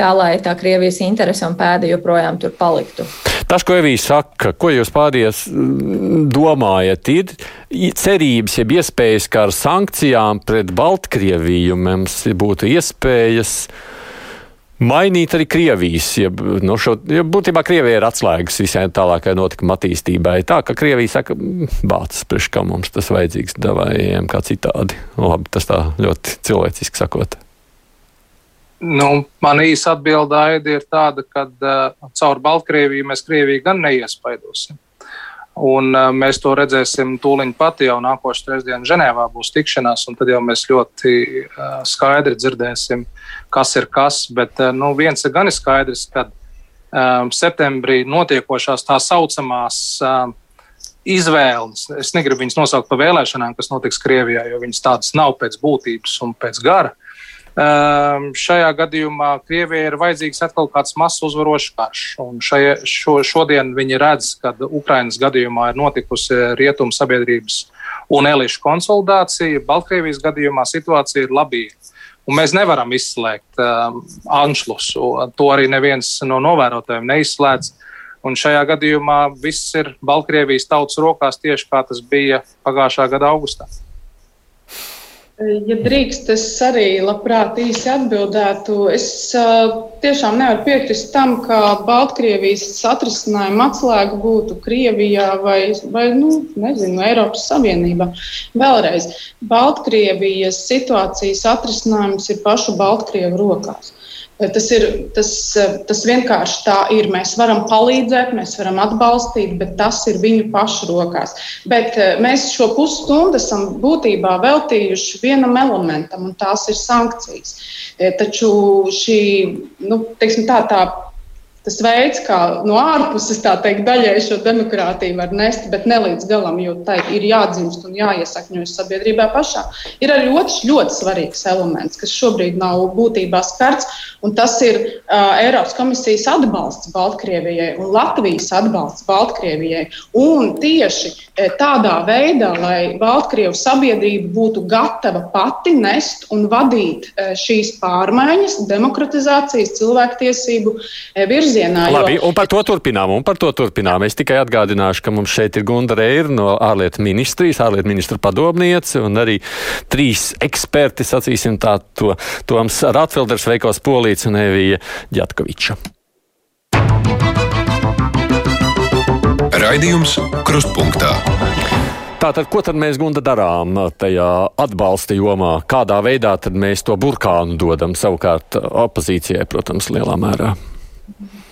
tā, lai tā Krievijas interese un pēda joprojām tur paliktu. Tas, ko Evija saka, ko jūs pārējais mm, domājat, ir cerības, jeb iespējas, ka ar sankcijām pret Baltkrieviju mums būtu iespējas mainīt arī Krievijas. Ja, no šo, ja būtībā Krievija ir atslēgas visai tālākai notikuma attīstībai. Tā ka Krievija saka, mm, bācis priekš kā mums tas vajadzīgs, davājiem kā citādi. Labi, tas tā ļoti cilvēciski sakot. Nu, man īsa atbilde ir tāda, ka uh, caur Baltkrieviju mēs Krieviju gan neiespaidosim. Un, uh, mēs to redzēsim tūlīt pat jau nākošais trešdien Ženēvā būs tikšanās, un tad jau mēs ļoti uh, skaidri dzirdēsim, kas ir kas. Bet uh, nu, viens ir gan skaidrs, ka septembrī notiekošās tā saucamās izvēles, es negribu viņas nosaukt par vēlēšanām, kas notiks Krievijā, jo viņas tādas nav pēc būtības un pēc gara. Um, šajā gadījumā Krievijai ir vajadzīgs atkal kāds mazs uzvarošs karš. Šajā, šo, šodien viņi redz, ka Ukrainas gadījumā ir notikusi rietumu sabiedrības un elišu konsolidācija. Baltkrievijas gadījumā situācija ir labīga. Un mēs nevaram izslēgt um, anšlusu. To arī neviens no novērotājiem neizslēdz. Un šajā gadījumā viss ir Baltkrievijas tautas rokās tieši kā tas bija pagājušā gada augustā. Ja drīkst, es arī labprāt īsi atbildētu. Es uh, tiešām nevaru piekrist tam, ka Baltkrievijas atrisinājuma atslēga būtu Krievijā vai, vai nu, nezinu, Eiropas Savienībā. Vēlreiz, Baltkrievijas situācijas atrisinājums ir pašu Baltkrievu rokās. Tas, ir, tas, tas vienkārši tā ir. Mēs varam palīdzēt, mēs varam atbalstīt, bet tas ir viņu pašu rokās. Bet eh, mēs šo pusstundu esam būtībā veltījuši vienam elementam, un tās ir sankcijas. Eh, taču šī, nu, tā, tā tas veids, kā no ārpuses teikt, daļai šo demokrātiju var nest, bet ne līdz galam, jo tai ir jādzimst un jāiesakņojas sabiedrībā pašā, ir arī otrs ļoti svarīgs elements, kas šobrīd nav būtībā skarts, un tas ir uh, Eiropas komisijas atbalsts Baltkrievijai un Latvijas atbalsts Baltkrievijai. Un tieši tādā veidā, lai Baltkrievu sabiedrība būtu gatava pati nest un vadīt šīs pārmaiņas, demokratizācijas, cilvēktiesību virzienā virzienā. Labi, jo... un par to turpinām, un par to turpinām. Es tikai atgādināšu, ka mums šeit ir Gunda Reira no ārlietu ministrijas, ārlietu ministra padomniece un arī trīs eksperti, sacīsim tā, to Toms Ratfelders, Veikos Polīts un Evija Ģatkoviča. Raidījums Krustpunktā. Tātad, ko tad mēs gunda darām tajā atbalsta jomā? Kādā veidā tad mēs to burkānu dodam savukārt opozīcijai, protams, lielā mērā?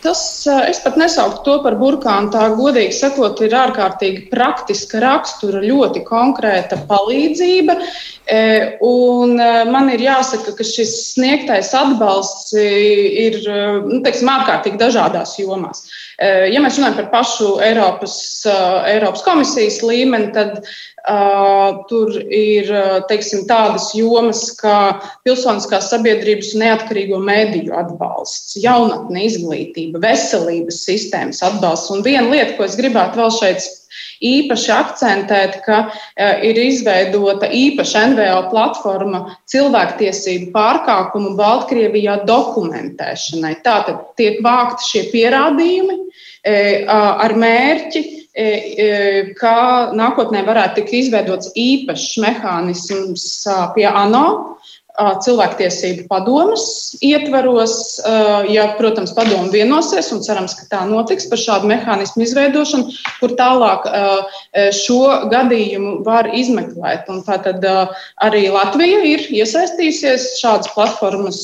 Tas es pat nesauktu to par burkānu. Tā godīgi sakot, ir ārkārtīgi praktiska rakstura, ļoti konkrēta palīdzība. Un man ir jāsaka, ka šis sniegtais atbalsts ir nu, teiksim, ārkārtīgi dažādās jomās. Ja mēs runājam par pašu Eiropas, Eiropas komisijas līmeni, tad tur ir teiksim, tādas jomas kā pilsoniskās sabiedrības neatkarīgo mediju atbalsts, jaunatne izglītība, veselības sistēmas atbalsts. Un viena lieta, ko es gribētu vēl šeit īpaši akcentēt, ka uh, ir izveidota īpaša NVO platforma cilvēktiesību pārkāpumu Baltkrievijā dokumentēšanai. Tātad tiek vākti šie pierādījumi uh, ar mērķi E, e, kā nākotnē varētu tikt izveidots īpašs mehānisms pie ANO, cilvēktiesību padomas ietvaros, ja, protams, padomu vienosies, un cerams, ka tā notiks par šādu mehānismu izveidošanu, kur tālāk šo gadījumu var izmeklēt. Un tātad arī Latvija ir iesaistījusies šādas platformas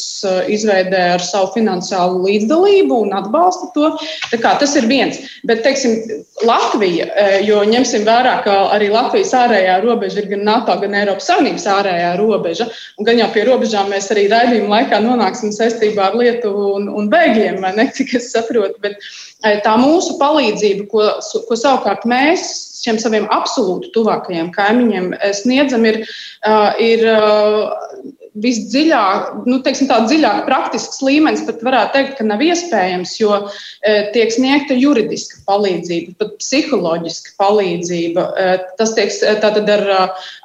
izveidē ar savu finansiālu līdzdalību un atbalsta to. Tas ir viens. Bet, teiksim, Latvija, jo ņemsim vērā, ka arī Latvijas ārējā robeža ir gan NATO, gan Eiropas Savienības ārējā robeža, un gan jau pie robežām mēs arī raidījuma laikā nonāksim saistībā ar Lietuvu un, un bēgļiem, ne, cik es saprotu. Bet eh, tā mūsu palīdzība, ko, ko savukārt mēs šiem saviem absolūti tuvākajiem kaimiņiem eh, sniedzam, ir, eh, ir visdziļāk, nu, teiksim, tā dziļāk praktisks līmenis pat varētu teikt, ka nav iespējams, jo e, tiek sniegta juridiska palīdzība, pat psiholoģiska palīdzība. E, tas tiek tātad ar,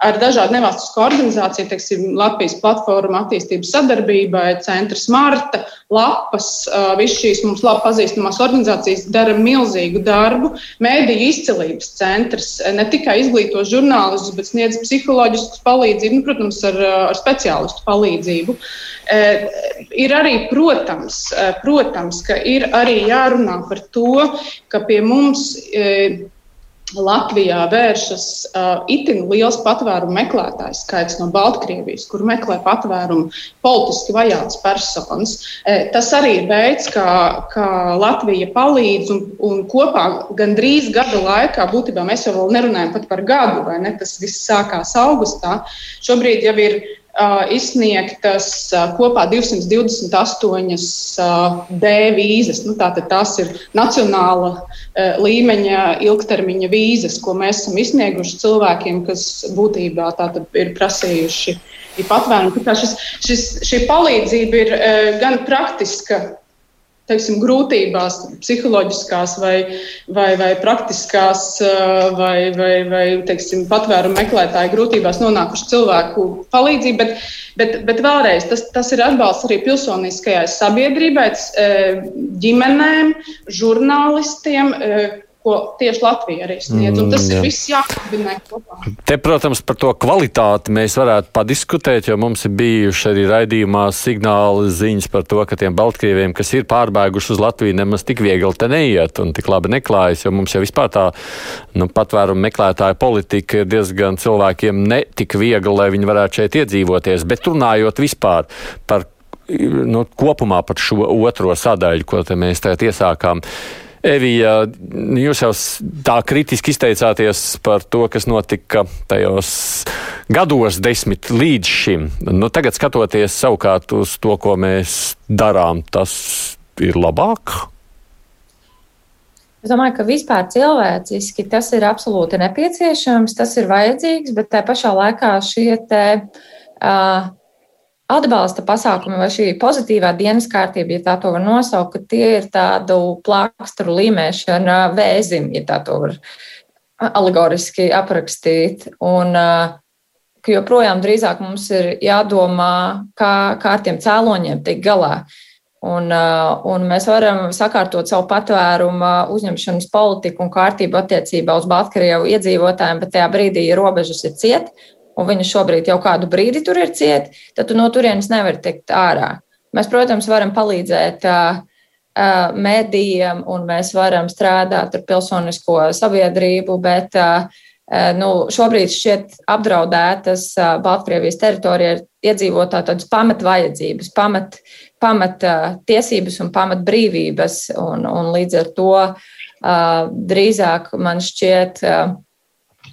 ar dažādu nevalstisko organizāciju, teiksim, Latvijas platforma attīstības sadarbībai, Centrs Marta, lapas, visas šīs mums labi pazīstamās organizācijas dara milzīgu darbu. Mēdīju izcelības centrs ne tikai izglīto žurnālistus, bet sniedz psiholoģisku palīdzību, nu, protams, ar, ar speciālistu palīdzību. Ir arī, protams, protams, ka ir arī jārunā par to, ka pie mums Latvijā vēršas uh, itin liels patvērumu meklētāju skaits no Baltkrievijas, kur meklē patvērumu politiski vajāts personas. E, tas arī ir veids, kā, kā Latvija palīdz un, un kopā gandrīz gada laikā, būtībā mēs jau nerunājam pat par gadu, vai ne? Tas viss sākās augustā. Šobrīd jau ir izsniegtas kopā 228 D vīzas. Nu, tātad tās ir nacionāla līmeņa ilgtermiņa vīzas, ko mēs esam izsnieguši cilvēkiem, kas būtībā ir prasījuši patvērumu. Šis, šis, šī palīdzība ir gan praktiska teiksim, grūtībās, psiholoģiskās vai, vai, vai praktiskās, vai, vai, vai teiksim, patvērumu meklētāju grūtībās nonākuši cilvēku palīdzību. Bet, bet, bet vēlreiz tas, tas ir atbalsts arī pilsoniskajai sabiedrībai, ģimenēm, žurnālistiem ko tieši Latvija arī sniedz. Un tas mm, jā. ir viss jākombinē kopā. Te, protams, par to kvalitāti mēs varētu padiskutēt, jo mums ir bijuši arī raidījumā signāli ziņas par to, ka tiem Baltkrieviem, kas ir pārbēguši uz Latviju, nemaz tik viegli te neiet un tik labi neklājas, jo mums jau vispār tā nu, patvērumu meklētāja politika ir diezgan cilvēkiem ne tik viegli, lai viņi varētu šeit iedzīvoties. Bet runājot vispār par nu, kopumā par šo otro sadaļu, ko mēs tagad iesākām. Evija, jūs jau tā kritiski izteicāties par to, kas notika tajos gados desmit līdz šim. Nu, tagad skatoties savukārt uz to, ko mēs darām, tas ir labāk. Es domāju, ka vispār cilvēciski tas ir absolūti nepieciešams, tas ir vajadzīgs, bet tā pašā laikā šie te, uh, atbalsta pasākumi vai šī pozitīvā dienas kārtība, ja tā to var nosaukt, ka tie ir tādu plāksturu līmēšana vēzim, ja tā to var alegoriski aprakstīt. Un, ka joprojām drīzāk mums ir jādomā, kā, kā ar tiem cēloņiem tikt galā. Un, un mēs varam sakārtot savu patvērumu uzņemšanas politiku un kārtību attiecībā uz Baltkrievu iedzīvotājiem, bet tajā brīdī, robežas ir cietas, un viņi šobrīd jau kādu brīdi tur ir cieti, tad tu no turienes nevari tikt ārā. Mēs, protams, varam palīdzēt uh, mēdījiem, un mēs varam strādāt ar pilsonisko sabiedrību, bet nu, šobrīd šķiet apdraudētas Baltkrievijas teritorijā ir iedzīvotāju tādas pamatvajadzības, pamat, pamat tiesības un pamat brīvības, un, un līdz ar to drīzāk man šķiet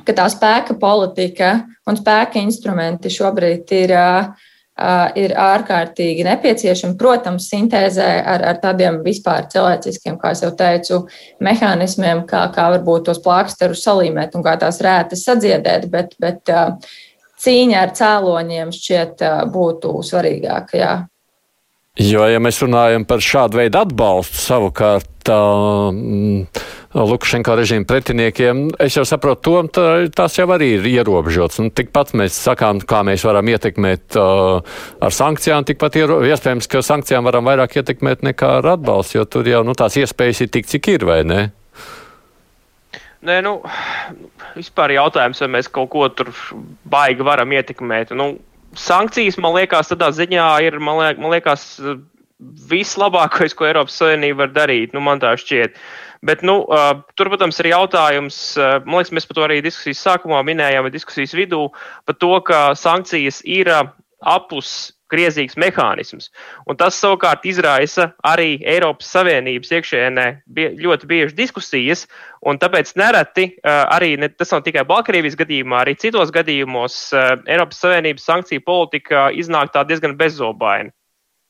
ka tā spēka politika un spēka instrumenti šobrīd ir, ir ārkārtīgi nepieciešami. Protams, sintēzē ar, ar tādiem vispār cilvēciskiem, kā jau teicu, mehānismiem, kā, kā varbūt tos plāksterus salīmēt un kā tās rētas sadziedēt, bet, bet cīņa ar cēloņiem šķiet būtu svarīgāka. Jā. Jo, ja mēs runājam par šādu veidu atbalstu, savukārt tā, Lukašenko režīma pretiniekiem, es jau saprotu, to, tā, tās jau arī ir ierobežotas. Nu, tikpat mēs sakām, kā mēs varam ietekmēt uh, ar sankcijām, tikpat iero, iespējams, ka sankcijām varam vairāk ietekmēt nekā ar atbalstu, jo tur jau nu, tās iespējas ir tik, cik ir, vai ne? Nē, nu, vispār jautājums, vai mēs kaut ko tur baigi varam ietekmēt. Nu, sankcijas, man liekas, tādā ziņā ir, man, liek, man liekas, vislabākais, ko Eiropas Savienība var darīt. Nu, man tā šķiet. Uh, Bet, nu, tur, protams, ir jautājums, man liekas, mēs par to arī diskusijas sākumā minējām, vai diskusijas vidū, par to, ka sankcijas ir apus griezīgs mehānisms. Un tas savukārt izraisa arī Eiropas Savienības iekšēnē bie, ļoti bieži diskusijas, un tāpēc nereti arī ne, tas nav tikai Baltkrievijas gadījumā, arī citos gadījumos Eiropas Savienības sankciju politika iznāk tā diezgan bezobaina.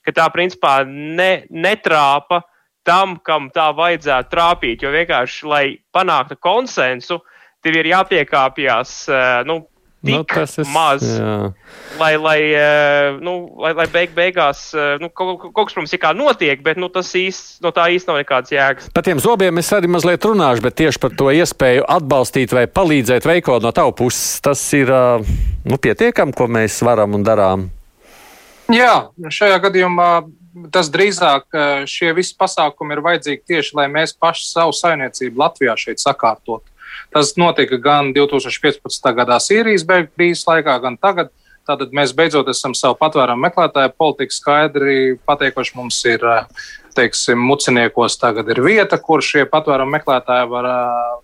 Ka tā principā ne, netrāpa uh, tam, kam tā vajadzētu trāpīt. Jo vienkārši, lai panāktu konsensu, tev ir jāpiekāpjas eh, nu, tik nu, ir, maz, jā. lai, lai, eh, nu, lai, lai beig, beigās eh, nu, kaut, kaut kas, protams, ir kā notiek, bet nu, tas īsti, no tā īsti nav nekāds jēgas. Par tiem zobiem es arī mazliet runāšu, bet tieši par to iespēju atbalstīt vai palīdzēt veikot no tavu puses, tas ir nu, pietiekami, ko mēs varam un darām. Jā, šajā gadījumā tas drīzāk šie visi pasākumi ir vajadzīgi tieši, lai mēs paši savu saimniecību Latvijā šeit sakārtotu. Tas notika gan 2015. gadā Sīrijas bēgļu krīzes laikā, gan tagad. Tātad mēs beidzot esam savu patvērumu meklētāju politiku skaidri pateikuši. Mums ir, teiksim, muciniekos tagad ir vieta, kur šie patvērumu meklētāji var,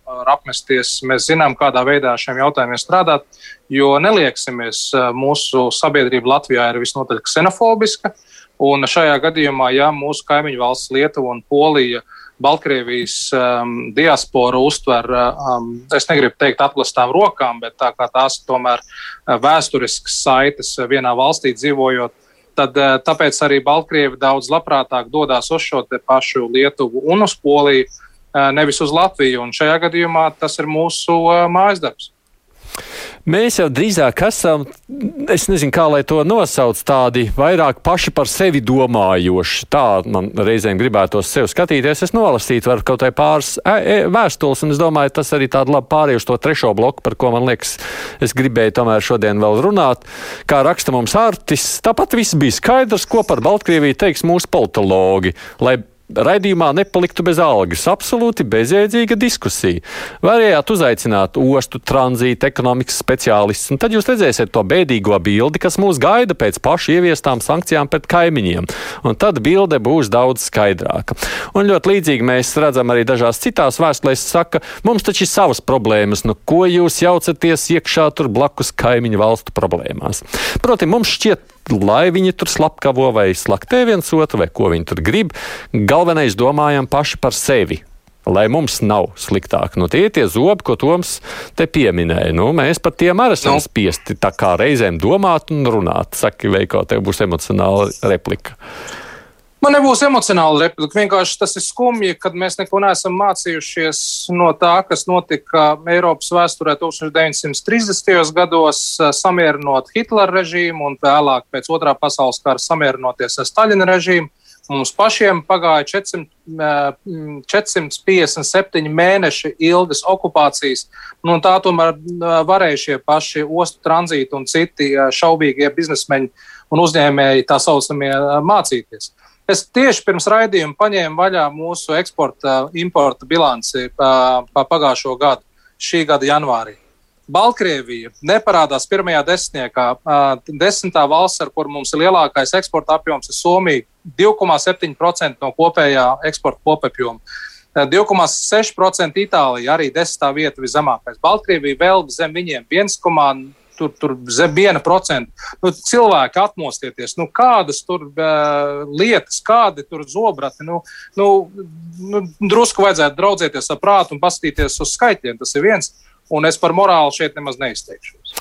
var apmesties. Mēs zinām, kādā veidā šiem jautājumiem strādāt, jo neliksimies, mūsu sabiedrība Latvijā ir visnotaļ ksenofobiska. Uh, Un šajā gadījumā, ja mūsu kaimiņu valsts Lietuva un Polija Baltkrievijas um, diaspora uztver, um, es negribu teikt, atklātām rokām, bet tā kā tās tomēr uh, vēsturiskas saites vienā valstī dzīvojot, tad uh, tāpēc arī Baltkrievi daudz labprātāk dodas uz šo pašu Lietuvu un uz Poliju, uh, nevis uz Latviju. Un šajā gadījumā tas ir mūsu uh, mājas darbs. Mēs jau drīzāk esam, es nezinu, kā lai to nosauc, tādi vairāk paši par sevi domājoši. Tā man reizēm gribētos sev skatīties. Es nolasītu varu kaut vai pāris e, e, vēstules, un es domāju, tas arī tāda labi pārēj uz to trešo bloku, par ko man liekas, es gribēju tomēr šodien vēl runāt. Kā raksta mums Artis, tāpat viss bija skaidrs, ko par Baltkrieviju teiks mūsu politologi. Lai raidījumā nepaliktu bez algas. Absolūti bezjēdzīga diskusija. Varējāt uzaicināt ostu, tranzīta, ekonomikas speciālistus, un tad jūs redzēsiet to bēdīgo bildi, kas mūs gaida pēc pašu ieviestām sankcijām pret kaimiņiem. Un tad bilde būs daudz skaidrāka. Un ļoti līdzīgi mēs redzam arī dažās citās vēstulēs, saka, mums taču ir savas problēmas, nu ko jūs jaucaties iekšā tur blakus kaimiņu valstu problēmās. Proti, mums šķiet lai viņi tur slepkavo vai slaktē viens otru, vai ko viņi tur grib. Galvenais domājam paši par sevi. Lai mums nav sliktāk. Nu, tie ir tie zobi, ko Toms te pieminēja. Nu, mēs par tiem arī esam no. spiesti tā kā reizēm domāt un runāt. Saki, Veiko, tev būs emocionāla replika. Man nebūs emocionāla replika. Vienkārši tas ir skumji, kad mēs neko neesam mācījušies no tā, kas notika Eiropas vēsturē 1930. gados, samierinot Hitlera režīmu un vēlāk pēc otrā pasaules kara samierinoties ar Staļina režīmu. Mums pašiem pagāja 400, 457 mēneši ilgas okupācijas, nu, un tā tomēr varēja šie paši ostu tranzīti un citi šaubīgie biznesmeņi un uzņēmēji tā saucamie mācīties. Es tieši pirms raidījuma paņēmu vaļā mūsu eksporta, importa bilanci pa, pa pagājušo gadu, šī gada janvārī. Baltkrievija neparādās pirmajā desmitniekā. Desmitā valsts, ar kur mums ir lielākais eksporta apjoms, ir Somija. 2,7% no kopējā eksporta kopapjoma. 2,6% Itālija, arī desmitā vieta viszemākais. Baltkrievija vēl zem viņiem 1,0% tur, tur zem viena procenta. Nu, cilvēki atmostieties, nu, kādas tur uh, lietas, kādi tur zobrati. Nu, nu, nu, drusku vajadzētu draudzēties ar prātu un paskatīties uz skaitļiem. Tas ir viens. Un es par morāli šeit nemaz neizteikšos.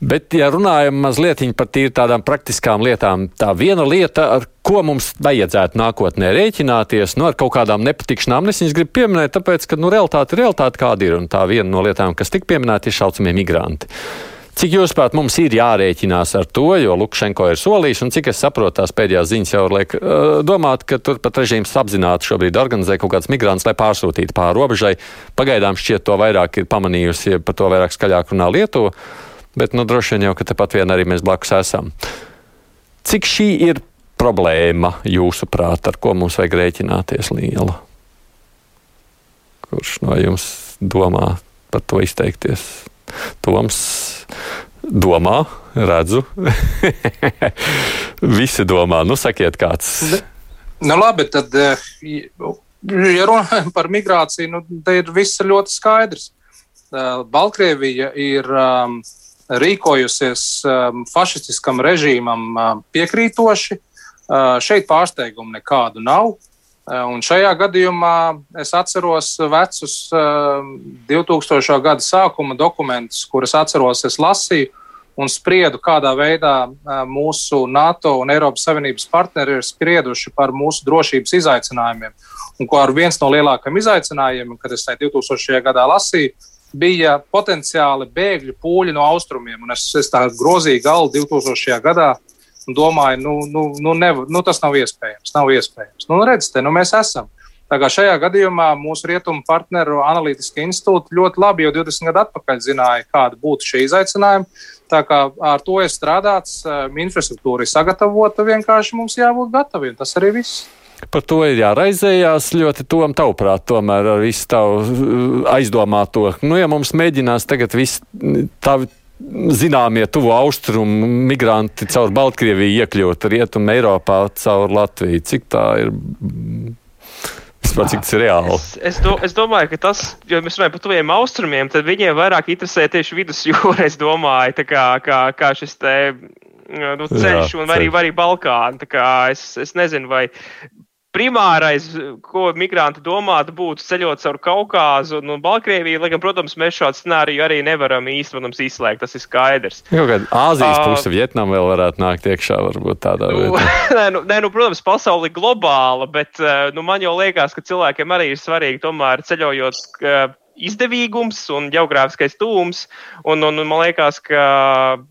Bet, ja runājam mazliet par tādām praktiskām lietām, tā viena lieta, ar ko mums vajadzētu nākotnē rēķināties, nu, ar kaut kādām nepatikšanām, es viņas gribu pieminēt, tāpēc, ka nu, realitāte ir realitāte, kāda ir. Un tā viena no lietām, kas tika pieminēta, ir šaucamie migranti. Cik jūs prāt, mums ir jārēķinās ar to, jo Lukašenko ir solījis, un cik es saprotu, tās pēdējās ziņas jau liek uh, domāt, ka turpat režīms apzināti šobrīd organizē kaut kāds migrants, lai pārsūtītu pāri robežai. Pagaidām šķiet to vairāk ir pamanījusi, par to vairāk skaļāk runā Lietuva, bet nu droši vien jau, ka tepat vien arī mēs blakus esam. Cik šī ir problēma jūsuprāt, ar ko mums vajag rēķināties liela? Kurš no jums domā par to izteikties? Toms domā, redzu. Visi domā, nu sakiet, kāds. Nu, labi, tad, eh, ja runājam par migrāciju, nu, tad ir viss ļoti skaidrs. Eh, Baltkrievija ir um, rīkojusies um, fašistiskam režīmam um, piekrītoši. Uh, šeit pārsteigumu nekādu nav. Eh, un šajā gadījumā es atceros vecus 2000. Eh, gada sākuma dokumentus, kurus atceros, es lasīju un spriedu, kādā veidā eh, mūsu NATO un Eiropas Savienības partneri ir sprieduši par mūsu drošības izaicinājumiem. Un ko ar viens no lielākajiem izaicinājumiem, kad es 2000. gadā lasīju, bija potenciāli bēgļu pūļi no austrumiem. Un es, es tā grozīju galvu 2000. gadā domāju, nu, nu, nu, nev, nu tas nav iespējams. Nav iespējams. Nu, redziet, nu, mēs esam. Tā kā šajā gadījumā mūsu rietumu partneru analītiski institūti ļoti labi jau 20 gadu atpakaļ zināja, kāda būtu šie izaicinājumi. Tā kā ar to ir strādāts, um, infrastruktūra ir sagatavota, vienkārši mums jābūt gataviem. Tas arī viss. Par to ir jāraizējās ļoti tom tavuprāt, tomēr ar visu tavu uh, aizdomāto. Nu, ja mums mēģinās tagad viss tavi zināmie tuvo austrumu migranti caur Baltkrieviju iekļūt rietumu Eiropā caur Latviju. Cik tā ir? Vispār, cik tas ir reāli? Es, es, do, es domāju, ka tas, jo mēs runājam par tuviem austrumiem, tad viņiem vairāk interesē tieši vidusjūra, es domāju, tā kā, kā, kā šis te nu, ceļš Jā, un arī, arī Balkāni. Es, es nezinu, vai primārais, ko migranti domātu, būtu ceļot caur Kaukāzu un, un Baltkrieviju. Lai gan, protams, mēs šādu scenāriju arī nevaram protams, izslēgt. Tas ir skaidrs. Jau kāda Āzijas uh, puse, Vietnama vēl varētu nākt iekšā, varbūt tādā nu, veidā. nē, nu, nē, nu, protams, pasaule ir globāla, bet nu, man jau liekas, ka cilvēkiem arī ir svarīgi tomēr ceļojot. Uh, izdevīgums un geogrāfiskais tūms. Un, un, un man liekas, ka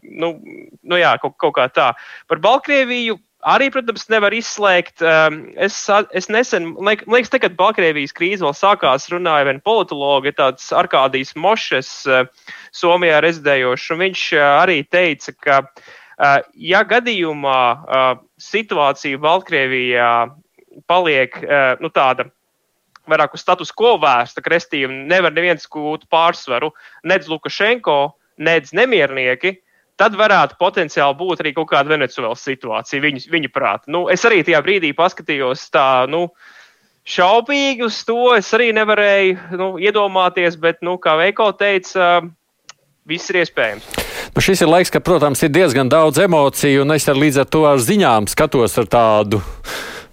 nu, nu jā, kaut, kaut kā tā. Par Baltkrieviju Arī, protams, nevar izslēgt. Um, es, es nesen, liekas, te, kad Baltkrievijas krīze vēl sākās, runāja viena politologa, tāds Arkādijs Mošes, uh, Somijā rezidējošs, viņš uh, arī teica, ka, uh, ja gadījumā situācija Baltkrievijā paliek nu, tāda vairāk uz status quo vērsta krestība, nevar neviens gūt pārsvaru, nedz Lukašenko, nedz nemiernieki, tad varētu potenciāli būt arī kaut kāda Venecuēlas situācija viņu, viņu prāta. Nu, es arī tajā brīdī paskatījos tā, nu, šaubīgi uz to. Es arī nevarēju nu, iedomāties, bet, nu, kā Veiko teica, viss ir iespējams. Nu, šis ir laiks, ka, protams, ir diezgan daudz emociju, un es ar līdz ar to ar ziņām skatos ar tādu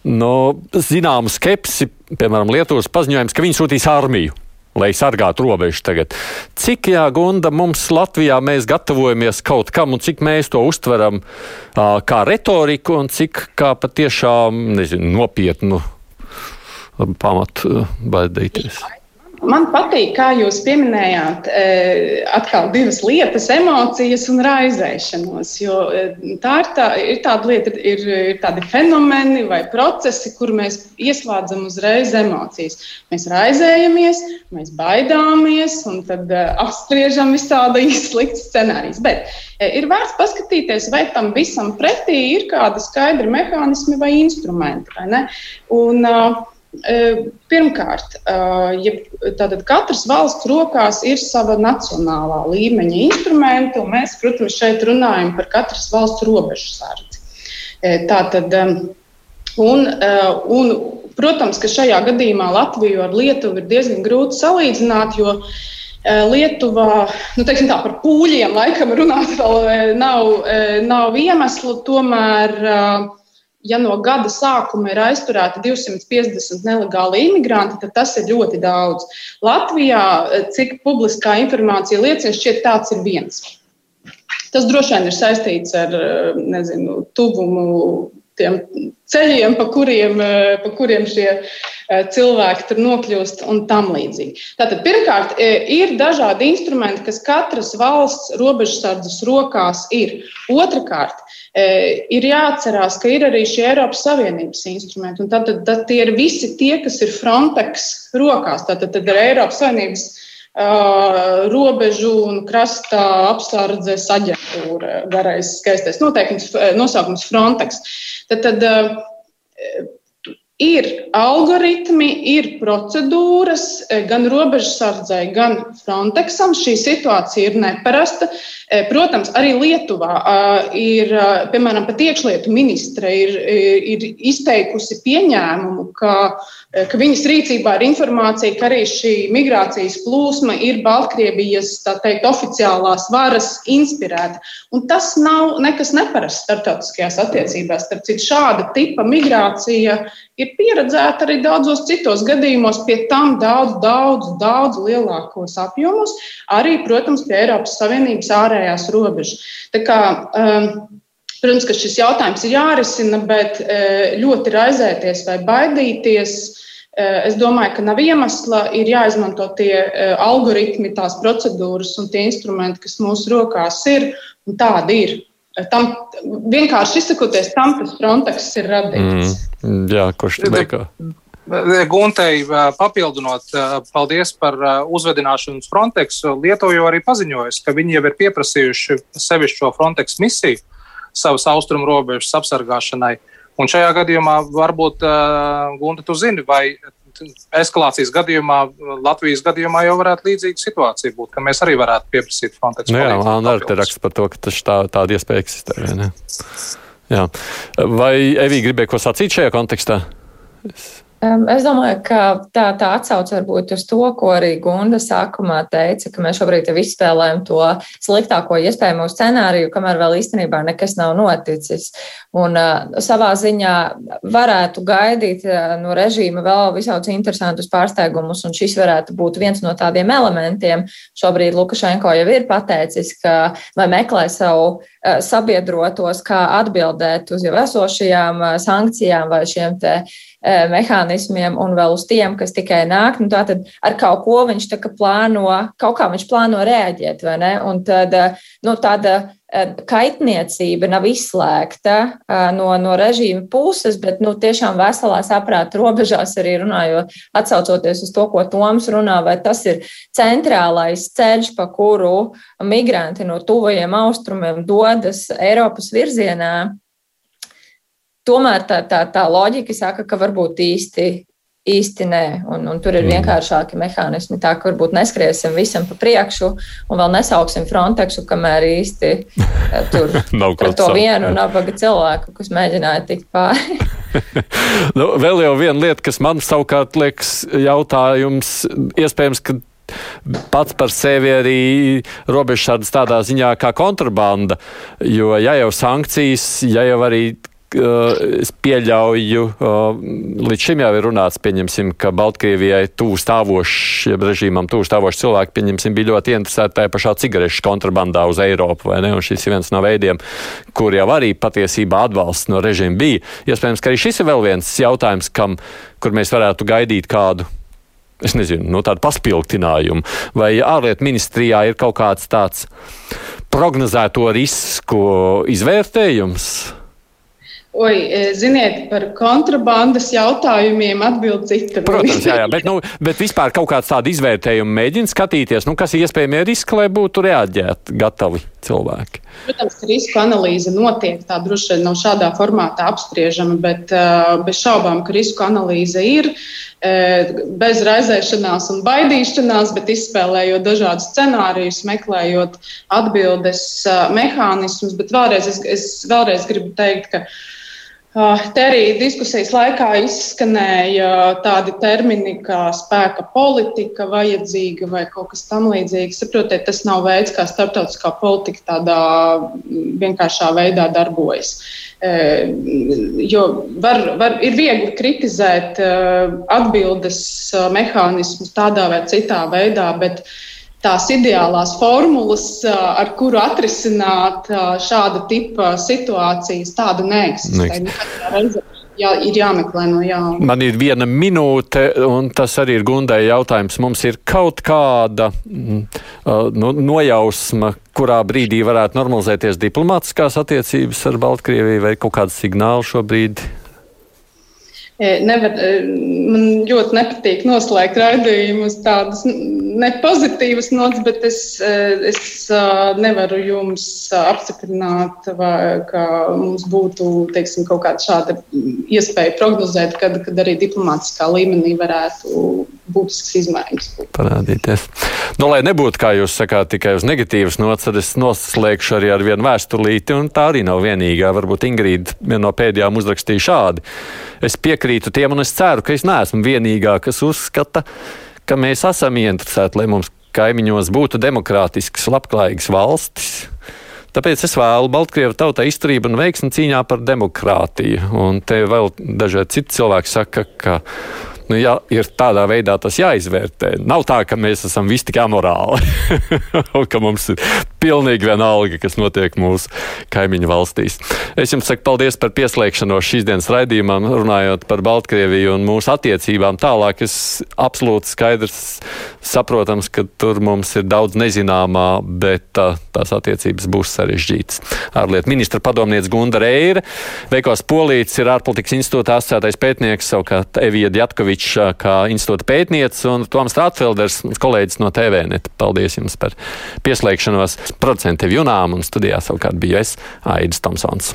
nu, zināmu skepsi. Piemēram, Lietuvas paziņojums, ka viņi sūtīs armiju lai sargātu robežu tagad. Cik jā, Gunda, mums Latvijā mēs gatavojamies kaut kam, un cik mēs to uztveram uh, kā retoriku, un cik kā patiešām, nezinu, nopietnu pamatu baidīties? Man patīk, kā jūs pieminējāt, e, atkal divas lietas - emocijas un raizēšanos. Jo e, tā ir, tā, ir tāda lieta, ir, ir tādi fenomeni vai procesi, kur mēs ieslēdzam uzreiz emocijas. Mēs raizējamies, mēs baidāmies, un tad e, apspriežam visādi slikts scenārijs. Bet ir vērts paskatīties, vai tam visam pretī ir kādi skaidri mehānismi vai instrumenti. Vai un, uh, Pirmkārt, ja tātad katras valsts rokās ir sava nacionālā līmeņa instrumenti, un mēs, protams, šeit runājam par katras valsts robežu sardzi. Tātad, un, un, protams, ka šajā gadījumā Latviju ar Lietuvu ir diezgan grūti salīdzināt, jo Lietuvā, nu, tā, par pūļiem laikam runāt vēl nav, nav iemeslu, tomēr ja no gada sākuma ir aizturēti 250 nelegāli imigranti, tad tas ir ļoti daudz. Latvijā, cik publiskā informācija liecina, šķiet tāds ir viens. Tas droši vien ir saistīts ar nezinu, tuvumu tiem ceļiem, pa kuriem, pa kuriem šie cilvēki tur nokļūst un tam līdzīgi. Tātad, pirmkārt, ir dažādi instrumenti, kas katras valsts robežsardzes rokās ir. Otrakārt, E, ir jāatcerās, ka ir arī šie Eiropas Savienības instrumenti. Tad, tad, tad tie ir visi tie, kas ir Frontex rokās. Tātad tad ir Eiropas Savienības robežu un krasta apsardzes aģentūra, garais skaistais noteikums, nosaukums Frontex. Tad, tad Ir algoritmi, ir procedūras e, gan robežsardzei, gan Frontexam. Šī situācija ir neparasta. Protams, arī Lietuvā ir, piemēram, pat iekšlietu ministre ir, ir izteikusi pieņēmumu, ka ka viņas rīcībā ir informācija, ka arī šī migrācijas plūsma ir Baltkrievijas teikt, oficiālās varas inspirēta. Un tas nav nekas neparasts starptautiskajās attiecībās. Starp citu, šāda tipa migrācija ir pieredzēta arī daudzos citos gadījumos, pie tam daudz, daudz, daudz lielākos apjomos, arī, protams, pie Eiropas Savienības ārējās robežas. Tā kā, um, Protams, ka šis jautājums ir jārisina, bet e, ļoti raizēties vai baidīties. E, es domāju, ka nav iemesla. Ir jāizmanto tie e, algoritmi, tās procedūras un tie instrumenti, kas mūsu rokās ir. Tādi ir. Tam vienkārši izsakoties tam, kas Frontex ir radījis. Mm, jā, kurš tur bija? Guntei, papildinot, paldies par uzvedināšanu uz Frontex. Lietuva jau arī paziņojusi, ka viņi jau ir pieprasījuši sevišķo Frontex misiju savas austrumu robežas apsargāšanai. Un šajā gadījumā varbūt, Gunte, tu zini, vai eskalācijas gadījumā, Latvijas gadījumā jau varētu līdzīga situācija būt, ka mēs arī varētu pieprasīt Frontex. Nu, jā, man arī raksta par to, ka tas tā, tāda iespēja eksistē. Ne? Jā. Vai Evija gribēja ko sacīt šajā kontekstā? Es... Es domāju, ka tā, tā atsauce varbūt uz to, ko arī Gunda sākumā teica, ka mēs šobrīd izspēlējam to sliktāko iespējamo scenāriju, kamēr vēl īstenībā nekas nav noticis. Un uh, savā ziņā varētu gaidīt uh, no režīma vēl visādus interesantus pārsteigumus, un šis varētu būt viens no tādiem elementiem. Šobrīd Lukašenko jau ir pateicis, ka vai meklē savu uh, sabiedrotos, kā atbildēt uz jau esošajām uh, sankcijām vai šiem te E, mehānismiem un vēl uz tiem, kas tikai nāk. Nu, tātad ar kaut ko viņš plāno, kaut kā viņš plāno reaģēt, vai ne? Un tad e, nu, tāda e, kaitniecība nav izslēgta no, no režīma puses, bet nu, tiešām veselā saprāta robežās arī runājot, atsaucoties uz to, ko Toms runā, vai tas ir centrālais ceļš, pa kuru migranti no tuvajiem austrumiem dodas Eiropas virzienā tomēr tā, tā, tā loģika saka, ka varbūt īsti īsti nē. Un, un tur ir mm. vienkāršāki mehānismi. Tā ka varbūt neskriesim visam pa priekšu un vēl nesauksim Frontexu, kamēr īsti eh, tur nav kaut to vienu nabaga cilvēku, kas mēģināja tikt pāri. nu, vēl jau viena lieta, kas man savukārt liekas jautājums, iespējams, ka pats par sevi arī robežsardas tādā ziņā kā kontrabanda. Jo, ja jau sankcijas, ja jau arī es pieļauju, līdz šim jau ir runāts, pieņemsim, ka Baltkrievijai tūs stāvošs, režīmam tūs stāvošs cilvēki, pieņemsim, bija ļoti interesēti tajā pašā cigarešu kontrabandā uz Eiropu, vai ne? Un šis ir viens no veidiem, kur jau arī patiesībā atbalsts no režīma bija. Iespējams, ka arī šis ir vēl viens jautājums, kam, kur mēs varētu gaidīt kādu es nezinu, no tādu paspildinājumu, vai ārlietu ministrijā ir kaut kāds tāds prognozēto risku izvērtējums? Oi, e, ziniet, par kontrabandas jautājumiem atbild cita. Protams, jā, jā bet, nu, bet vispār kaut kāds tādu izvērtējumu mēģina skatīties, nu, kas ir iespējami riski, lai būtu reaģēt gatavi cilvēki. Protams, risku analīze notiek, tā droši vien nav šādā formātā apspriežama, bet bez šaubām, ka risku analīze ir bez raizēšanās un baidīšanās, bet izspēlējot dažādus scenārijus, meklējot atbildes mehānismus. Bet vēlreiz es, es vēlreiz gribu teikt, ka te arī diskusijas laikā izskanēja tādi termini kā spēka politika vajadzīga vai kaut kas tamlīdzīgs. Saprotiet, tas nav veids, kā starptautiskā politika tādā vienkāršā veidā darbojas. Eh, jo var, var, ir viegli kritizēt eh, atbildes eh, mehānismus tādā vai citā veidā, bet uh, tās ideālās formulas, ar kuru atrisināt šāda tipa situācijas, tāda neeksistē. Jā, ir jāmeklē no jauna. Man ir viena minūte, un tas arī ir Gundai jautājums. Mums ir kaut kāda mm, nu, nojausma, kurā brīdī varētu normalizēties diplomātiskās attiecības ar Baltkrieviju, vai kaut kāda signāla šobrīd Nevar, man ļoti nepatīk noslēgt raidījumus tādas nepozitīvas nots, bet es, es nevaru jums apstiprināt, vai, ka mums būtu teiksim, kaut kāda šāda iespēja prognozēt, kad, kad arī diplomātiskā līmenī varētu būtisks izmaiņas. Parādīties. Nu, lai nebūtu, kā jūs sakāt, tikai uz negatīvas nots, tad es noslēgšu arī ar vienu vēstulīti, un tā arī nav vienīgā. Varbūt Ingrīda viena no pēdējām uzrakstīja šādi. Es piekrītu tiem, un es ceru, ka es neesmu vienīgā, kas uzskata, ka mēs esam ieinteresēti, lai mums kaimiņos būtu demokrātiskas, labklājīgas valstis. Tāpēc es vēlu Baltkrievu tautai izturību un veiksmi cīņā par demokrātiju. Un te vēl dažādi citi cilvēki saka, ka nu, ja ir tādā veidā tas jāizvērtē. Nav tā, ka mēs esam visi tik amorāli, un ka mums ir pilnīgi vienalga, kas notiek mūsu kaimiņu valstīs. Es jums saku paldies par pieslēgšanos šīs dienas raidījumam, runājot par Baltkrieviju un mūsu attiecībām. Tālāk es absolūti skaidrs saprotams, ka tur mums ir daudz nezināmā, bet tā, tās attiecības būs sarežģītas. Ārlietu ministra padomniece Gunda Reire, Veikos Polīts ir ārpolitikas institūta asociētais pētnieks, savukārt Evija Djatkoviča Ivkovičs kā institūta pētniece un Toms Rātfelders, kolēģis no TVNet. Paldies jums par pieslēgšanos. Procentu junām un studijā savukārt biju es, Aidis Tomsons.